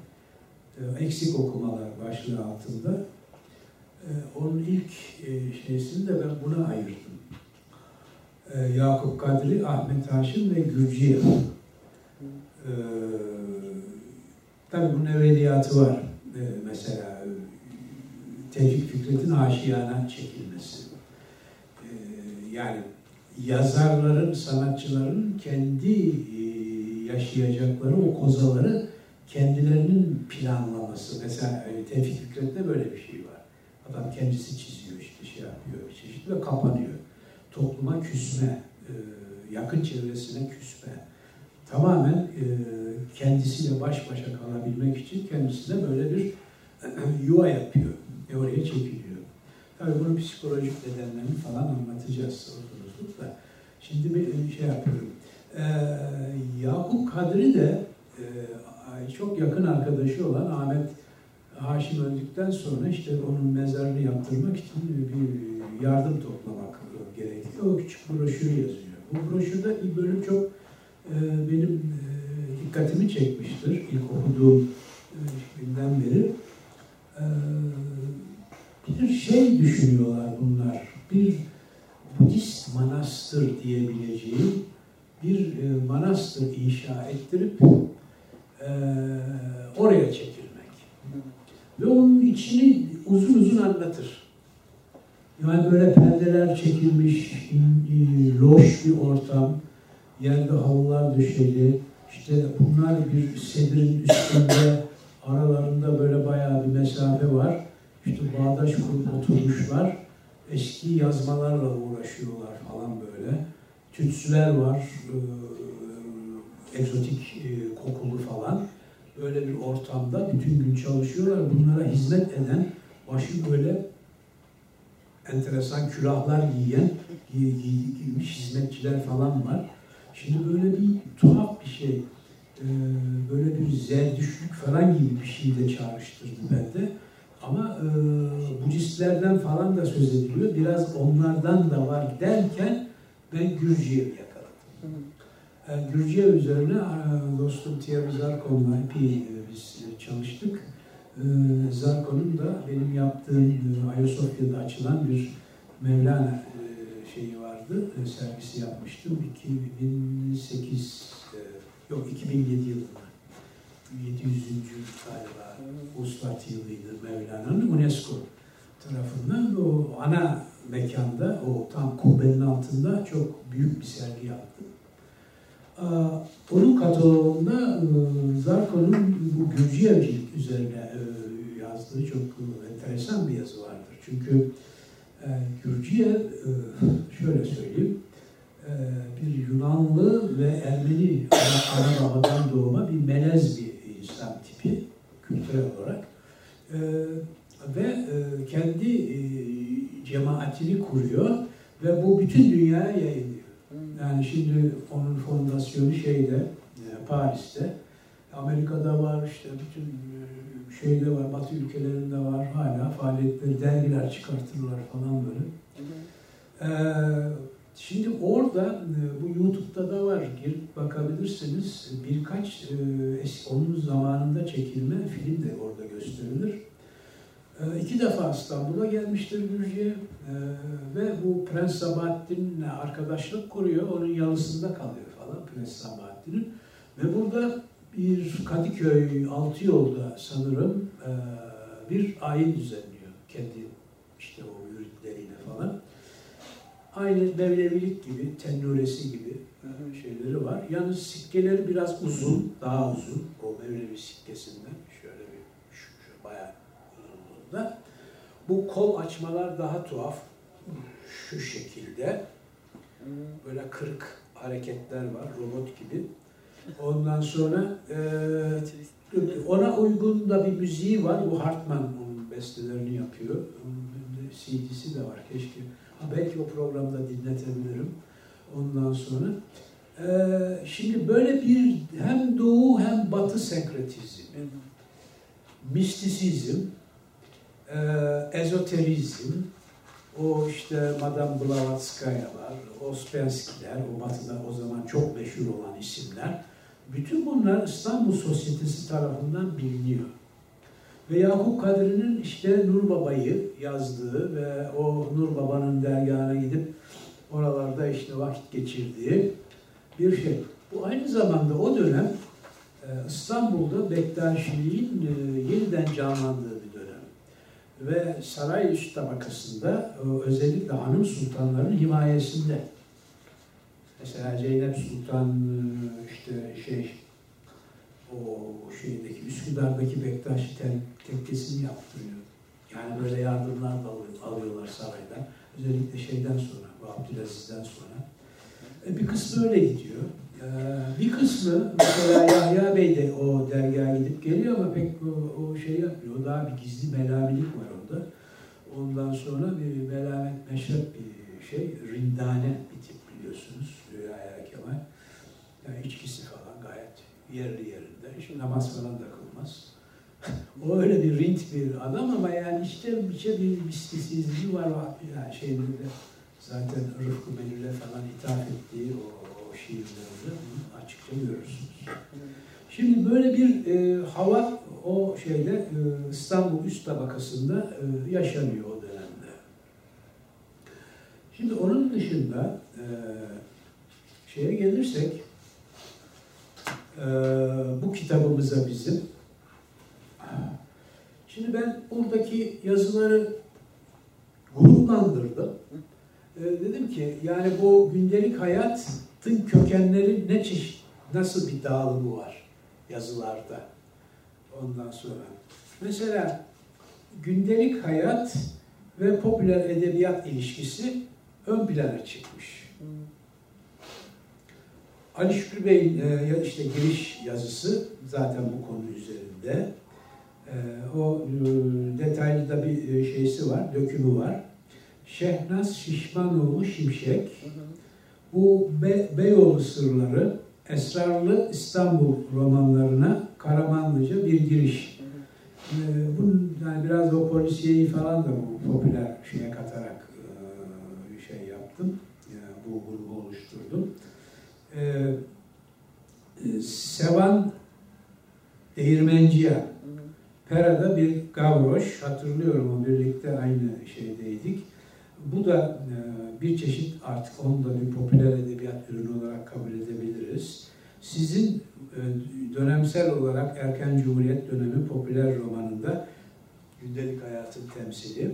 E, eksik okumalar başlığı altında. E, onun ilk e, şeysini de ben buna ayırdım. E, Yakup Kadri, Ahmet Haşim ve Gürciye ee, tabii bunun evveliyatı var. Ee, mesela Tevfik Fikret'in aşiyana çekilmesi. Ee, yani yazarların, sanatçıların kendi e, yaşayacakları o kozaları kendilerinin planlaması. Mesela e, Tevfik Fikret'te böyle bir şey var. Adam kendisi çiziyor işte şey yapıyor çeşitli ve kapanıyor. Topluma küsme, e, yakın çevresine küsme tamamen e, kendisiyle baş başa kalabilmek için kendisine böyle bir yuva yapıyor ve oraya çekiliyor. Tabii bunun psikolojik nedenlerini falan anlatacağız sorunuzluk da. Şimdi bir şey yapıyorum. Ee, Yakup Kadri de e, çok yakın arkadaşı olan Ahmet Haşim öldükten sonra işte onun mezarını yaptırmak için bir yardım toplamak gerekiyor. O küçük broşürü yazıyor. Bu broşürde bir bölüm çok benim e, dikkatimi çekmiştir ilk okuduğum e, günden beri. Ee, bir şey düşünüyorlar bunlar. Bir Budist manastır diyebileceğim bir e, manastır inşa ettirip oraya çekilmek. Ve onun içini uzun uzun anlatır. Yani böyle perdeler çekilmiş, loş bir ortam, yerde halılar döşeli. İşte bunlar bir sedirin üstünde aralarında böyle bayağı bir mesafe var. İşte bağdaş kurup oturmuşlar. Eski yazmalarla uğraşıyorlar falan böyle. Tütsüler var, e, egzotik e, kokulu falan. Böyle bir ortamda bütün gün çalışıyorlar. Bunlara hizmet eden, başı böyle enteresan külahlar giyen, giy, giy, giymiş hizmetçiler falan var. Şimdi böyle bir tuhaf bir şey, e, böyle bir zerdüşlük falan gibi bir şey de çağrıştırdı bende. Ama e, Budistlerden falan da söz ediliyor. Biraz onlardan da var derken ben Gürciye yakaladım. E, Gürciye üzerine e, dostum Thierry Zarkon'la epey e, biz çalıştık. Zarkon'un da benim yaptığım Ayasofya'da açılan bir Mevlana e, sergisi yapmıştım. 2008, e, yok 2007 yılında. 700. galiba Uluslararası yılıydı Mevlana'nın UNESCO tarafından o ana mekanda, o tam kubbenin altında çok büyük bir sergi yaptım. Onun kataloğunda e, Zarko'nun bu Gürciyevcilik üzerine yazdığı çok enteresan bir yazı vardır. Çünkü e, Gürcü'ye e, şöyle söyleyeyim, e, bir Yunanlı ve Ermeni ana, ana babadan doğma bir melez bir insan tipi kültürel olarak e, ve e, kendi cemaatini kuruyor ve bu bütün dünyaya yayılıyor. Yani şimdi onun fondasyonu şeyde, Paris'te, Amerika'da var, işte bütün şeyde var, Batı ülkelerinde var hala faaliyetleri, dergiler çıkartırlar falan böyle. Ee, şimdi orada e, bu YouTube'da da var, girip bakabilirsiniz. Birkaç e, onun zamanında çekilme film de orada gösterilir. E, iki defa İstanbul'a gelmiştir Gürcü e, ve bu Prens Sabahattin'le arkadaşlık kuruyor. Onun yalısında kalıyor falan Prens Sabahattin'in. Ve burada bir Kadıköy altı yolda sanırım e, bir ayin düzenliyor. Kendi işte o müritleriyle falan. Aynı Mevlevilik gibi, Tennuresi gibi şeyleri var. Yalnız sikkeleri biraz uzun, daha uzun. O Mevlevi sikkesinden şöyle bir şu, şu bayağı uzunluğunda. Bu kol açmalar daha tuhaf. Şu şekilde. Böyle kırık hareketler var, robot gibi. Ondan sonra e, ona uygun da bir müziği var. Bu Hartman onun bestelerini yapıyor. CD'si de var keşke. Ha, belki o programda dinletebilirim. Ondan sonra e, şimdi böyle bir hem doğu hem batı senkretizmi, mistisizm, e, ezoterizm, o işte Madame Blavatskaya var, Ospensky'ler, o batıda o zaman çok meşhur olan isimler. Bütün bunlar İstanbul Sosyetesi tarafından biliniyor. Ve Yakup Kadri'nin işte Nur Baba'yı yazdığı ve o Nur Baba'nın dergahına gidip oralarda işte vakit geçirdiği bir şey. Bu aynı zamanda o dönem e, İstanbul'da Bektaşiliğin e, yeniden canlandığı bir dönem. Ve saray üst tabakasında özellikle hanım sultanların himayesinde. Mesela Zeynep Sultan e, işte şey o şeydeki Üsküdar'daki Bektaşi tekkesini yaptırıyor. Yani böyle yardımlar da alıyorlar saraydan. Özellikle şeyden sonra, bu Abdülaziz'den sonra. E, bir kısmı öyle gidiyor. E, bir kısmı mesela Yahya Bey de o dergaha gidip geliyor ama pek o, o şey yapmıyor. O daha bir gizli melamilik var onda. Ondan sonra bir melamet meşrep bir şey, rindane bir tip biliyorsunuz. Yahya Kemal. Yani içkisi falan gayet yerli yerinde. Şimdi namaz falan da kılmaz. o öyle bir rint bir adam ama yani işte bir şey bir mistisizliği var. Yani şeylerinde zaten Rıfkı Belir'le falan ithaf ettiği o, o şiirlerinde bunu açıkça. Şimdi böyle bir e, hava o şeyde e, İstanbul üst tabakasında e, yaşanıyor o dönemde. Şimdi onun dışında e, şeye gelirsek bu kitabımıza bizim Şimdi ben buradaki yazıları gruplandırdım. E, dedim ki yani bu gündelik hayatın kökenleri ne çeşit, nasıl bir dağılımı var yazılarda. Ondan sonra mesela gündelik hayat ve popüler edebiyat ilişkisi ön plana çıkmış. Ali Şükrü Bey'in e, işte giriş yazısı zaten bu konu üzerinde. E, o e, detaylı da bir şeysi var, dökümü var. Şehnaz Şişmanoğlu Şimşek, bu Be Beyoğlu Sırları, Esrarlı İstanbul romanlarına Karamanlıca bir giriş. Ee, bunun yani biraz o polisiyeyi falan da bu popüler şeye katarak e, şey yaptım. Yani bu grubu oluşturdum. Ee, Sevan Değirmenciya Pera'da bir gavroş, hatırlıyorum birlikte aynı şeydeydik. Bu da e, bir çeşit artık onu da bir popüler edebiyat ürünü olarak kabul edebiliriz. Sizin e, dönemsel olarak erken Cumhuriyet dönemi popüler romanında gündelik hayatın temsili.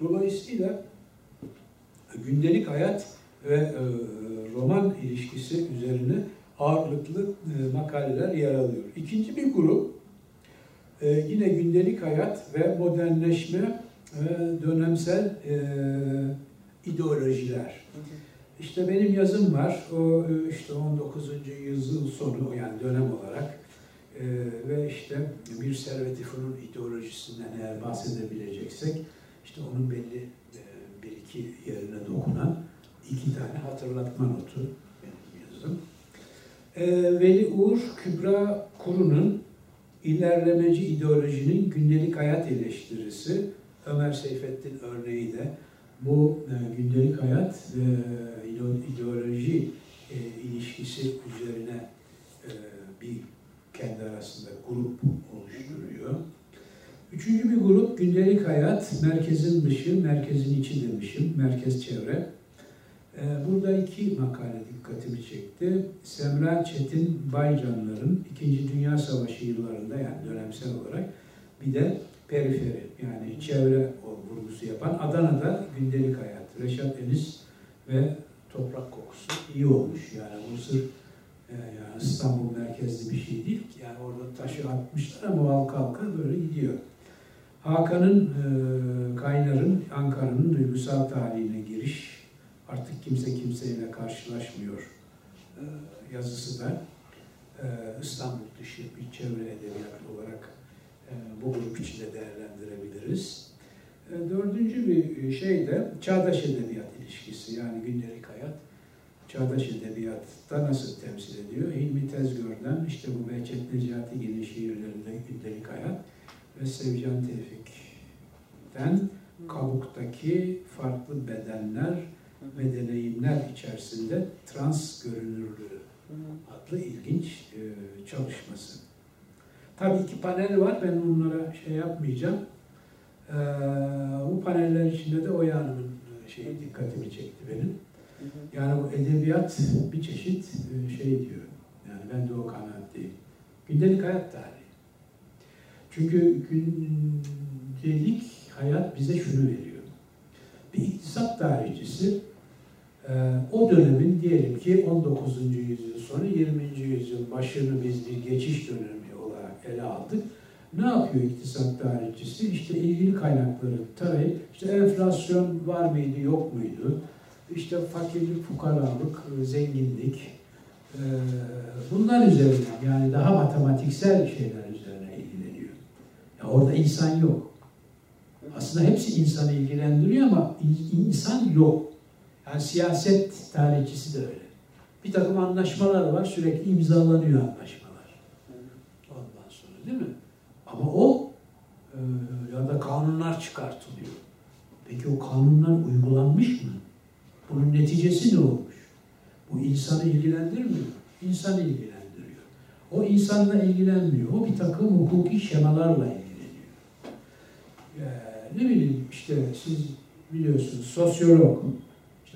Dolayısıyla gündelik hayat ve e, roman ilişkisi üzerine ağırlıklı makaleler yer alıyor. İkinci bir grup yine gündelik hayat ve modernleşme dönemsel e, ideolojiler. İşte benim yazım var. O işte 19. yüzyıl sonu yani dönem olarak e, ve işte bir servet Fünun ideolojisinden eğer bahsedebileceksek işte onun belli e, bir iki yerine dokunan iki tane hatırlatma notu benim yazım. E, Veli Uğur Kübra Kuru'nun ilerlemeci ideolojinin gündelik hayat eleştirisi Ömer Seyfettin örneği de bu e, gündelik hayat e, ideoloji e, ilişkisi üzerine e, bir kendi arasında grup oluşturuyor. Üçüncü bir grup gündelik hayat, merkezin dışı, merkezin içi demişim, merkez çevre. Ee, burada iki makale dikkatimi çekti. Semra Çetin Baycanların İkinci Dünya Savaşı yıllarında yani dönemsel olarak bir de periferi yani çevre vurgusu yapan Adana'da gündelik hayat. Reşat Enis ve toprak kokusu iyi olmuş yani bu sırf e, yani İstanbul merkezli bir şey değil. Yani orada taşı atmışlar ama halka halka böyle gidiyor. Hakan'ın, e, Kaynar'ın, Ankara'nın duygusal tarihine giriş, artık kimse kimseyle karşılaşmıyor e, yazısı da e, İstanbul dışı bir çevre edebiyatı olarak e, bu grup içinde değerlendirebiliriz. E, dördüncü bir şey de çağdaş edebiyat ilişkisi yani gündelik hayat çağdaş edebiyatta nasıl temsil ediyor? Hilmi Tezgör'den işte bu Behçet Necatigil'in şiirlerinde gündelik hayat ve Sevcan Tevfik'ten kabuktaki farklı bedenler ve deneyimler içerisinde trans görünürlüğü adlı ilginç e, çalışması. Tabii iki panel var, ben onlara şey yapmayacağım. Ee, bu paneller içinde de Oya Hanım'ın e, şeyi dikkatimi çekti benim. Yani bu edebiyat bir çeşit e, şey diyor. Yani ben de o kanaatteyim. Gündelik hayat tarihi. Çünkü gündelik hayat bize şunu veriyor. Bir iktisat tarihçisi e, o dönemin diyelim ki 19. yüzyıl sonu 20. yüzyıl başını biz bir geçiş dönemi olarak ele aldık. Ne yapıyor iktisat tarihçisi? İşte ilgili kaynakları tarayıp, işte enflasyon var mıydı, yok muydu? İşte fakirlik, fukaralık, zenginlik, e, bunlar üzerine yani daha matematiksel şeyler üzerine ilgileniyor. Ya orada insan yok. Aslında hepsi insanı ilgilendiriyor ama insan yok. Yani siyaset tarihçisi de öyle. Bir takım anlaşmalar var, sürekli imzalanıyor anlaşmalar. Ondan sonra değil mi? Ama o e, ya da kanunlar çıkartılıyor. Peki o kanunlar uygulanmış mı? Bunun neticesi ne olmuş? Bu insanı ilgilendirmiyor. İnsanı ilgilendiriyor. O insanla ilgilenmiyor. O bir takım hukuki şemalarla ilgileniyor. Ee, ne bileyim işte siz biliyorsunuz sosyolog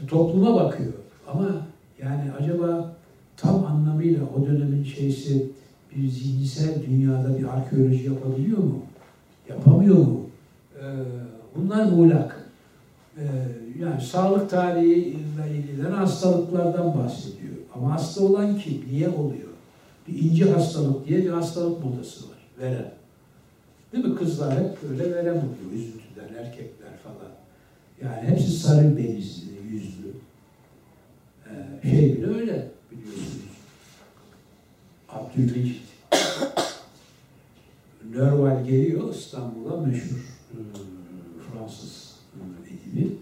topluma bakıyor. Ama yani acaba tam anlamıyla o dönemin şeysi bir zihinsel dünyada bir arkeoloji yapabiliyor mu? Yapamıyor mu? Ee, bunlar muğlak. Ee, yani sağlık tarihiyle ilgilenen hastalıklardan bahsediyor. Ama hasta olan kim? Niye oluyor? Bir ince hastalık diye bir hastalık modası var. Verem. Değil mi? Kızlar hep böyle verem oluyor. Üzüntüden, erkekler falan. Yani hepsi sarı benizli, yüzlü. Ee, şey bile öyle biliyorsunuz. Abdülmecit. Nerval geliyor İstanbul'a meşhur e, Fransız edibi.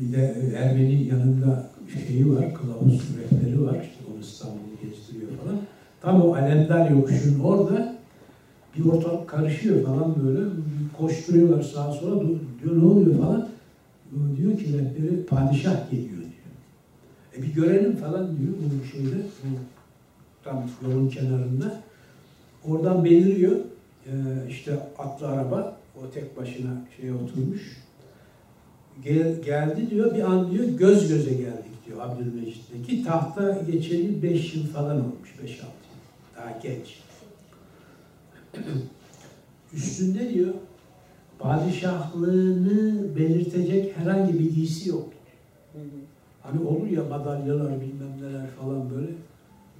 Bir de Ermeni yanında şeyi var, kılavuz rehberi var. İşte onu İstanbul'u gezdiriyor falan. Tam o Alemdar yokuşun orada bir ortalık karışıyor falan böyle. Koşturuyorlar sağa sola. Diyor ne oluyor falan. Diyor ki rehberi padişah geliyor diyor. E bir görelim falan diyor bu şeyde. Bu tam yolun kenarında. Oradan beliriyor. Ee, işte atlı araba. O tek başına şeye oturmuş gel, geldi diyor bir an diyor göz göze geldik diyor Abdülmecit'le ki tahta geçeli 5 yıl falan olmuş 5-6 yıl daha genç. Üstünde diyor padişahlığını belirtecek herhangi bir giysi yok. Hani olur ya madalyalar bilmem neler falan böyle.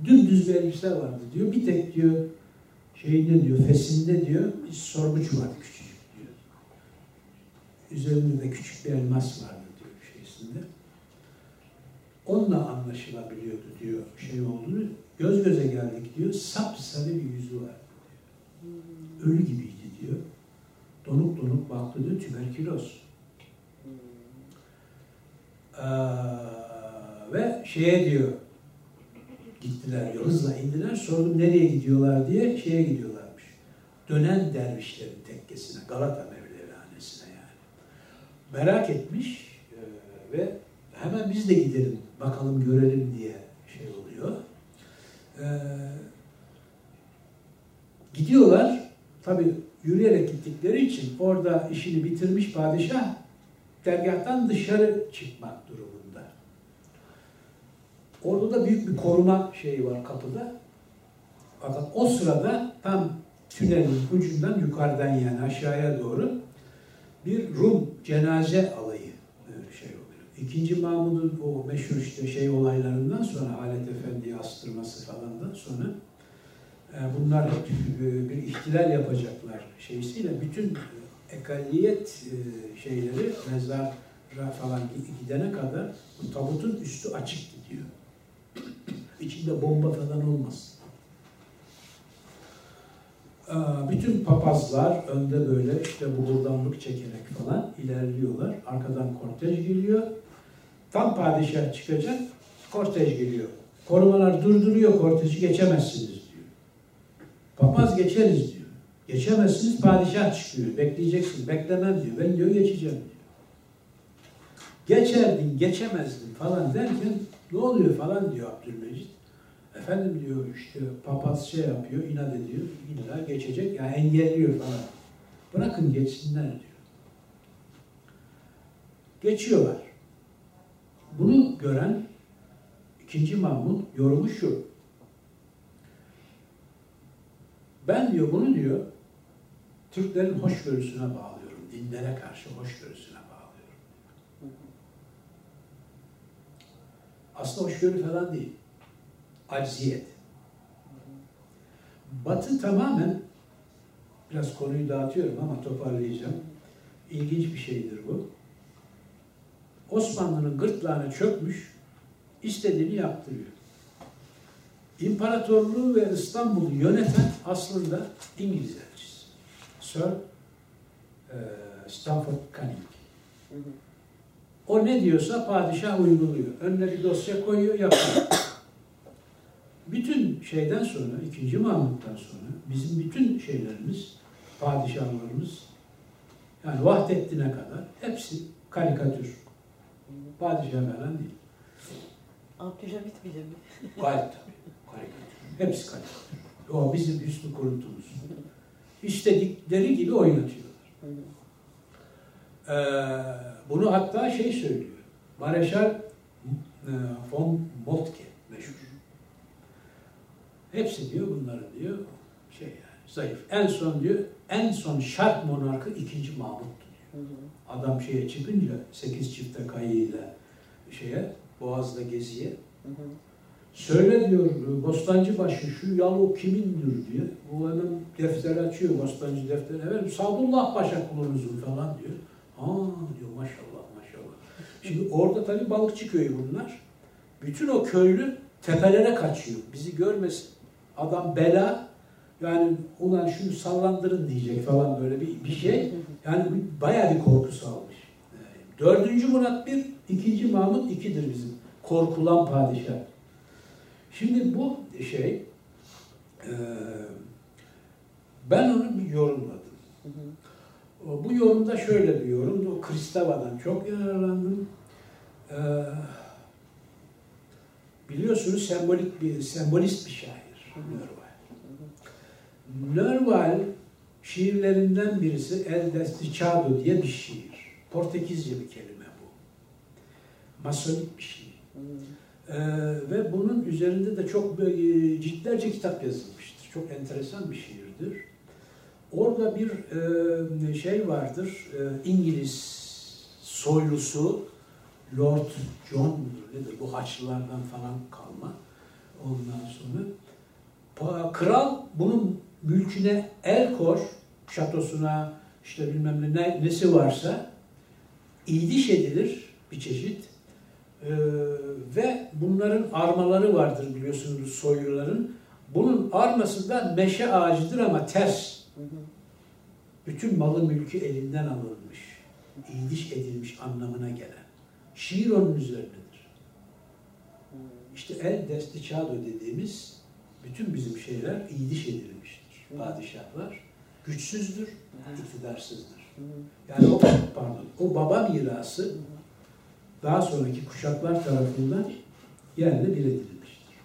Dümdüz bir elbiseler vardı diyor. Bir tek diyor şeyinde diyor fesinde diyor bir sorguç vardı küçük Üzerinde de küçük bir elmas vardı diyor şeysinde. Onunla anlaşılabiliyordu diyor şey olduğunu. Göz göze geldik diyor. Sapsarı bir yüzü vardı diyor. Ölü gibiydi diyor. Donuk donuk baktı diyor. Tüberküloz. Ee, ve şeye diyor gittiler diyor. Hızla indiler. Sordum nereye gidiyorlar diye şeye gidiyorlarmış. Dönen dervişlerin tekkesine. Galata merak etmiş e, ve hemen biz de gidelim bakalım görelim diye şey oluyor. E, gidiyorlar tabi yürüyerek gittikleri için orada işini bitirmiş padişah dergahtan dışarı çıkmak durumunda. Orada da büyük bir koruma şeyi var kapıda. Fakat o sırada tam tünelin ucundan yukarıdan yani aşağıya doğru bir Rum cenaze alayı şey oluyor. İkinci Mahmud'un o meşhur işte şey olaylarından sonra Halet Efendi'yi astırması falandan sonra bunlar hep e, bir ihtilal yapacaklar şeysiyle bütün ekalliyet e, şeyleri mezara falan gidene kadar bu tabutun üstü açık gidiyor. İçinde bomba falan olmasın. Bütün papazlar önde böyle işte buhurdanlık çekerek falan ilerliyorlar. Arkadan kortej geliyor. Tam padişah çıkacak, kortej geliyor. Korumalar durduruyor korteji geçemezsiniz diyor. Papaz geçeriz diyor. Geçemezsiniz padişah çıkıyor. Bekleyeceksin. Beklemem diyor. Ben diyor geçeceğim diyor. Geçerdin, geçemezdin falan derken ne oluyor falan diyor Abdülmecit. Efendim diyor işte papaz şey yapıyor, inat ediyor. İlla geçecek, yani engelliyor falan. Bırakın geçsinler diyor. Geçiyorlar. Bunu gören ikinci Mahmut yorumu şu. Ben diyor bunu diyor Türklerin hoşgörüsüne bağlıyorum. Dinlere karşı hoşgörüsüne bağlıyorum. Aslında hoşgörü falan değil acziyet. Batı tamamen, biraz konuyu dağıtıyorum ama toparlayacağım. İlginç bir şeydir bu. Osmanlı'nın gırtlağına çökmüş, istediğini yaptırıyor. İmparatorluğu ve İstanbul'u yöneten aslında İngiliz elçisi. Sir e, Stanford Canning. O ne diyorsa padişah uyguluyor. Önüne bir dosya koyuyor, yapıyor bütün şeyden sonra, ikinci Mahmut'tan sonra bizim bütün şeylerimiz, padişahlarımız yani Vahdettin'e kadar hepsi karikatür. Padişah falan değil. Abdülhamit bile mi? Gayet tabii. Karikatür. Hepsi karikatür. O bizim üstü kurutumuz. İstedikleri gibi oynatıyorlar. Ee, bunu hatta şey söylüyor. Mareşal e, von Moltke meşhur. Hepsi diyor bunların diyor şey yani zayıf. En son diyor en son şark monarkı ikinci Mahmut'tu diyor. Adam şeye çıkınca sekiz çifte kayığıyla şeye Boğaz'da geziye hı hı. Söyle diyor Bostancıbaşı şu yalu kimindir diyor. Bu hemen defter açıyor Bostancı defteri. Evet Sadullah Paşa kulunuzun falan diyor. Aa diyor maşallah maşallah. Şimdi orada tabii balıkçı köyü bunlar. Bütün o köylü tepelere kaçıyor. Bizi görmesin. Adam bela yani ulan şunu sallandırın diyecek falan böyle bir, bir şey. Yani bayağı bir korku salmış. Dördüncü Murat bir, ikinci Mahmut ikidir bizim. Korkulan padişah. Şimdi bu şey e, ben onu bir yorumladım. Bu yorumda şöyle bir yorum. O Kristava'dan çok yararlandım. Ee, biliyorsunuz sembolik bir sembolist bir şair. Nörval. Nörval şiirlerinden birisi El Desticado diye bir şiir. Portekizce bir kelime bu. Masonik bir şiir. Ee, ve bunun üzerinde de çok böyle, ciltlerce kitap yazılmıştır. Çok enteresan bir şiirdir. Orada bir e, şey vardır, e, İngiliz soylusu Lord John nedir? Bu Haçlılardan falan kalma. Ondan sonra Kral bunun mülküne el kor, şatosuna, işte bilmem ne nesi varsa iyiliş edilir bir çeşit. Ee, ve bunların armaları vardır biliyorsunuz soyluların. Bunun arması da meşe ağacıdır ama ters. Bütün malı mülkü elinden alınmış. iyiliş edilmiş anlamına gelen. Şiir onun üzerindedir. İşte el desti çado dediğimiz bütün bizim şeyler iyiliş edilmiştir. Padişahlar güçsüzdür, iktidarsızdır. Yani o pardon, o baba mirası daha sonraki kuşaklar tarafından yerle bir edilmiştir.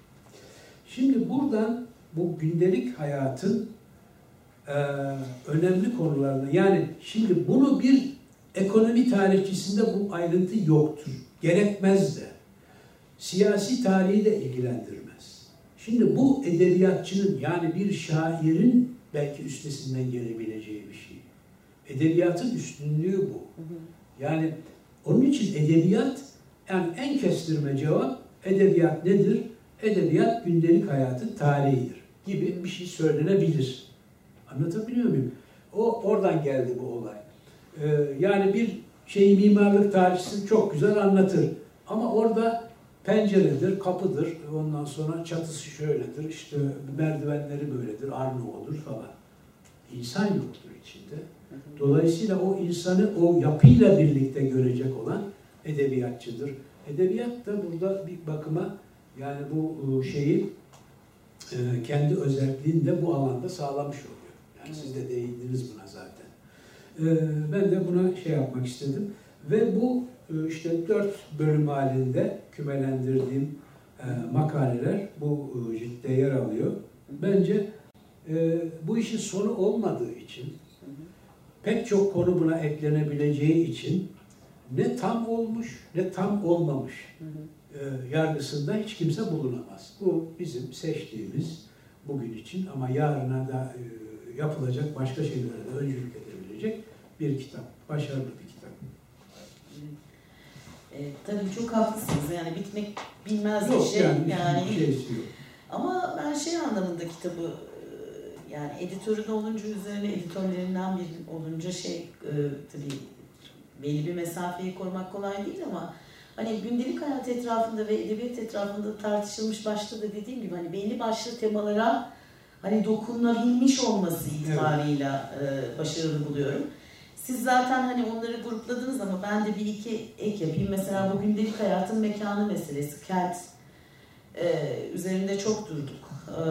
Şimdi buradan bu gündelik hayatın e, önemli konularına yani şimdi bunu bir ekonomi tarihçisinde bu ayrıntı yoktur. Gerekmez de. Siyasi tarihi de ilgilendirmez. Şimdi bu edebiyatçının yani bir şairin belki üstesinden gelebileceği bir şey. Edebiyatın üstünlüğü bu. Yani onun için edebiyat yani en kestirme cevap edebiyat nedir? Edebiyat gündelik hayatın tarihidir gibi bir şey söylenebilir. Anlatabiliyor muyum? O oradan geldi bu olay. Ee, yani bir şey mimarlık tarihçisi çok güzel anlatır. Ama orada penceredir, kapıdır, ondan sonra çatısı şöyledir, işte merdivenleri böyledir, arnavudur falan. İnsan yoktur içinde. Dolayısıyla o insanı o yapıyla birlikte görecek olan edebiyatçıdır. Edebiyat da burada bir bakıma yani bu şeyi e, kendi özelliğini de bu alanda sağlamış oluyor. Yani siz de değindiniz buna zaten. E, ben de buna şey yapmak istedim. Ve bu e, işte dört bölüm halinde kümelendirdiğim makaleler bu ciltte yer alıyor. Bence bu işin sonu olmadığı için pek çok konu buna eklenebileceği için ne tam olmuş ne tam olmamış yargısında hiç kimse bulunamaz. Bu bizim seçtiğimiz bugün için ama yarına da yapılacak başka şeylere de öncülük edebilecek bir kitap. Başarılı bir kitap. E, tabii çok haklısınız. Yani bitmek bilmez yok, bir şey. Yani, yani yok. Ama ben şey anlamında kitabı yani editörün olunca üzerine editörlerinden biri olunca şey e, tabii belli bir mesafeyi korumak kolay değil ama hani gündelik hayat etrafında ve edebiyat etrafında tartışılmış başta da dediğim gibi hani belli başlı temalara hani dokunabilmiş olması itibarıyla evet. e, başarılı buluyorum. Siz zaten hani onları grupladınız ama ben de bir iki ek yapayım. Mesela bu gündelik hayatın mekanı meselesi, kent e, üzerinde çok durduk. E,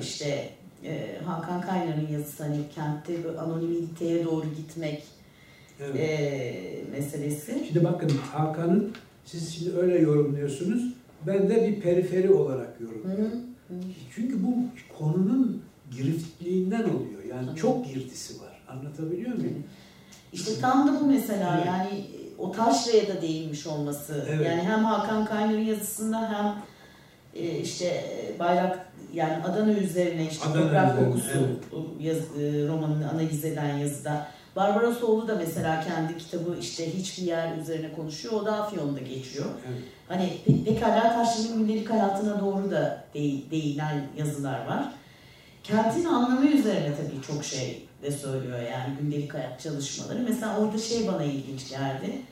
işte e, Hakan Kaynar'ın yazısı hani kentte bir anonimiteye doğru gitmek evet. e, meselesi. Şimdi bakın Hakan'ın siz şimdi öyle yorumluyorsunuz. Ben de bir periferi olarak yorumluyorum. Hı hı. Çünkü bu konunun giriftliğinden oluyor. Yani Tabii. çok girdisi var. Anlatabiliyor muyum? İşte tam da bu mesela evet. yani o taşraya da değinmiş olması. Evet. Yani hem Hakan Kaynar'ın yazısında hem e, işte bayrak yani Adana üzerine işte Adana toprak üzerine, kokusu evet. yaz, e, romanını analiz eden yazıda. Barbarosoğlu da mesela kendi kitabı işte hiçbir yer üzerine konuşuyor. O da Afyon'da geçiyor. Evet. Hani pe pekala Taşlı'nın gündelik hayatına doğru da değinen yazılar var. Kentin anlamı üzerine tabii çok şey de söylüyor yani gündelik hayat çalışmaları. Mesela orada şey bana ilginç geldi.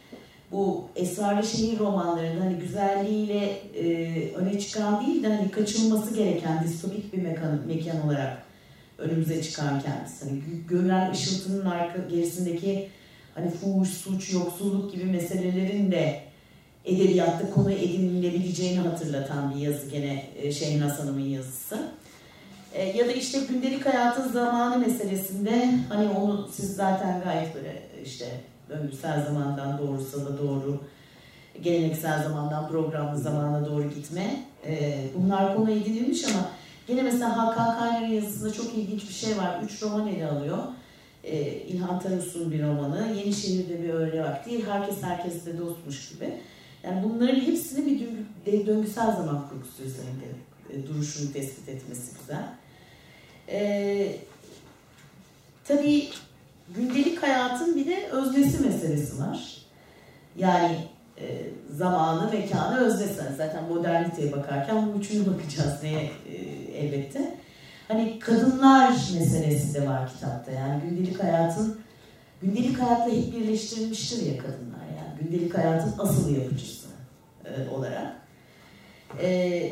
Bu Esrarlı Şehir romanlarında hani güzelliğiyle e, öne çıkan değil de hani kaçınması gereken distopik bir mekan, mekan olarak önümüze çıkan kendisi. Hani görünen ışıltının arka gerisindeki hani fuhuş, suç, yoksulluk gibi meselelerin de edebiyatta konu edinilebileceğini hatırlatan bir yazı gene e, Şehnaz Hanım'ın yazısı. E, ya da işte gündelik hayatın zamanı meselesinde hani onu siz zaten gayet böyle işte döngüsel zamandan doğrusala doğru geleneksel zamandan programlı zamana doğru gitme e, bunlar konu edinilmiş ama Yine mesela Hakan Kaynar'ın yazısında çok ilginç bir şey var. Üç roman ele alıyor. Ee, İlhan Tarus'un bir romanı. Yenişehir'de bir öğle vakti. Herkes herkesle dostmuş gibi. Yani bunların hepsini bir döngüsel zaman kurgusu üzerinde e, duruşunu tespit etmesi güzel. Ee, tabii gündelik hayatın bir de öznesi meselesi var. Yani e, zamanı, mekanı öznesi. Zaten moderniteye bakarken bu üçünü bakacağız neye e, elbette. Hani kadınlar meselesi de var kitapta. Yani gündelik hayatın gündelik hayatla hep birleştirilmiştir ya kadınlar. Yani gündelik hayatın asıl yapıcısı e, olarak. E,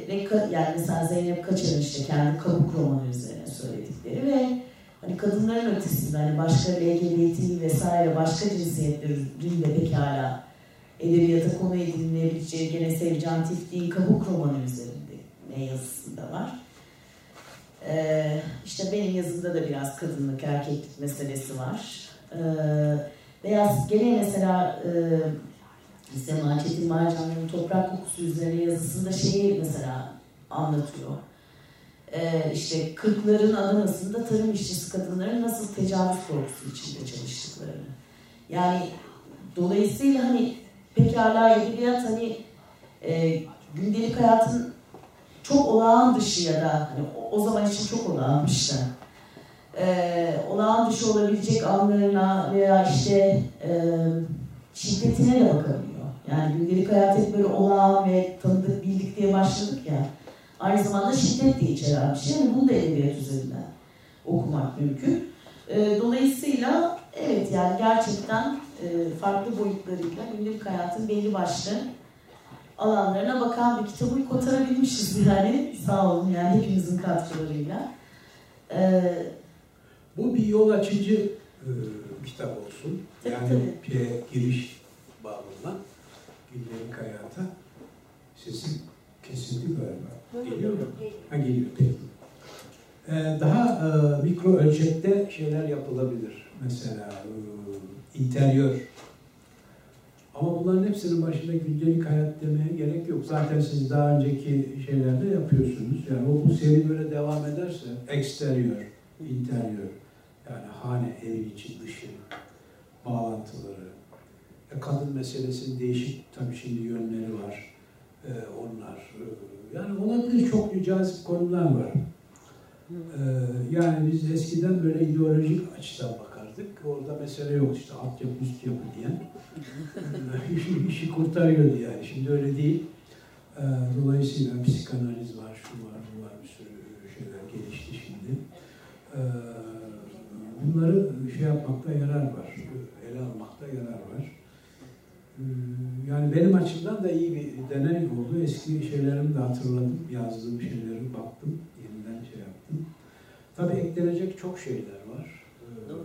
ve yani mesela Zeynep Kaçar'ın işte kendi kabuk romanı üzerine söyledikleri ve hani kadınların ötesinde hani başka LGBT vesaire başka cinsiyetlerin de pekala edebiyata konu edinilebileceği gene Sevcan Tiftik'in kabuk romanı üzerinde ne yazısında var. Ee, işte benim yazımda da biraz kadınlık, erkeklik meselesi var. Ee, veya gene mesela e, Sema Çetin Marcan'ın Toprak Kokusu üzerine yazısında şeyi mesela anlatıyor. E, işte kırkların Adana'sında tarım işçisi kadınların nasıl tecavüz korkusu içinde çalıştıklarını. Yani dolayısıyla hani pekala edebiyat hani e, gündelik hayatın çok olağan dışı ya da hani o, o zaman için çok olağanmış da e, olağan dışı olabilecek anlarına veya işte e, şiddetine de bakabiliyor. Yani gündelik hayat hep böyle olağan ve tanıdık bildik diye başladık ya. Aynı zamanda şiddet de içeren bir şey. Yani bunu da edebiyat üzerinden okumak mümkün. E, dolayısıyla evet yani gerçekten e, farklı boyutlarıyla gündelik hayatın belli başlı alanlarına bakan bir kitabı kotarabilmişiz yani. Sağ olun yani hepimizin katkılarıyla. Ee, Bu bir yol açıcı e, kitap olsun. Yani tabii. bir giriş bağlamına gündelik hayata sesim kesildi galiba. Geliyor mu? Ha geliyor. Ee, daha e, mikro ölçekte şeyler yapılabilir. Mesela e, interiör. Ama bunların hepsinin başında gündelik hayat demeye gerek yok. Zaten siz daha önceki şeylerde yapıyorsunuz. Yani o bu seri böyle devam ederse eksteriyor, interiör. Yani hane, evin içi, dışı, bağlantıları. E, kadın meselesinin değişik tabii şimdi yönleri var. E, onlar. e, yani olabilir çok cazip konular var. E, yani biz eskiden böyle ideolojik açıdan bakardık. Orada mesele yok işte alt yapı üst yapı diyen. işi, işi kurtarıyordu yani. Şimdi öyle değil. E, dolayısıyla psikanaliz var, şu var, bu var bir sürü şeyler gelişti şimdi. E, bunları şey yapmakta yarar var. Ele almakta yarar var. E, yani benim açımdan da iyi bir deney oldu. Eski şeylerimi de hatırladım. Yazdığım şeyleri baktım. Yeniden şey yaptım. Tabii eklenecek çok şeyler var. E, doğru.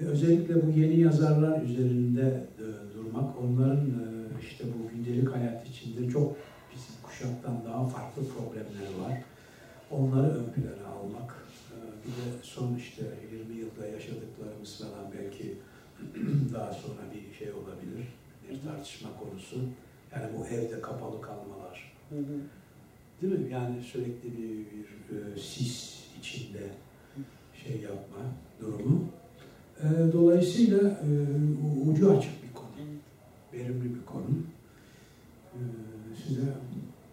e, Özellikle bu yeni yazarlar üzerinde e, durmak, onların e, işte bu gündelik hayat içinde çok bizim kuşaktan daha farklı problemleri var. Onları ön plana almak. E, Bir de son işte 20 yılda yaşadıklarımız falan belki daha sonra bir şey olabilir. Bir tartışma konusu. Yani bu evde kapalı kalmalar. Hı hı. Değil mi? Yani sürekli bir, bir e, sis içinde şey yapma durumu. E, dolayısıyla e, ucu açık bir konu. Verimli bir konu. E, size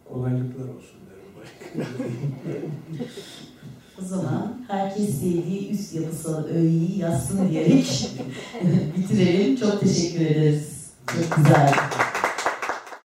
kolaylıklar olsun derim. O zaman herkes sevdiği üst yapısal öğeyi yazsın diyerek bitirelim. Çok teşekkür ederiz. Çok güzel.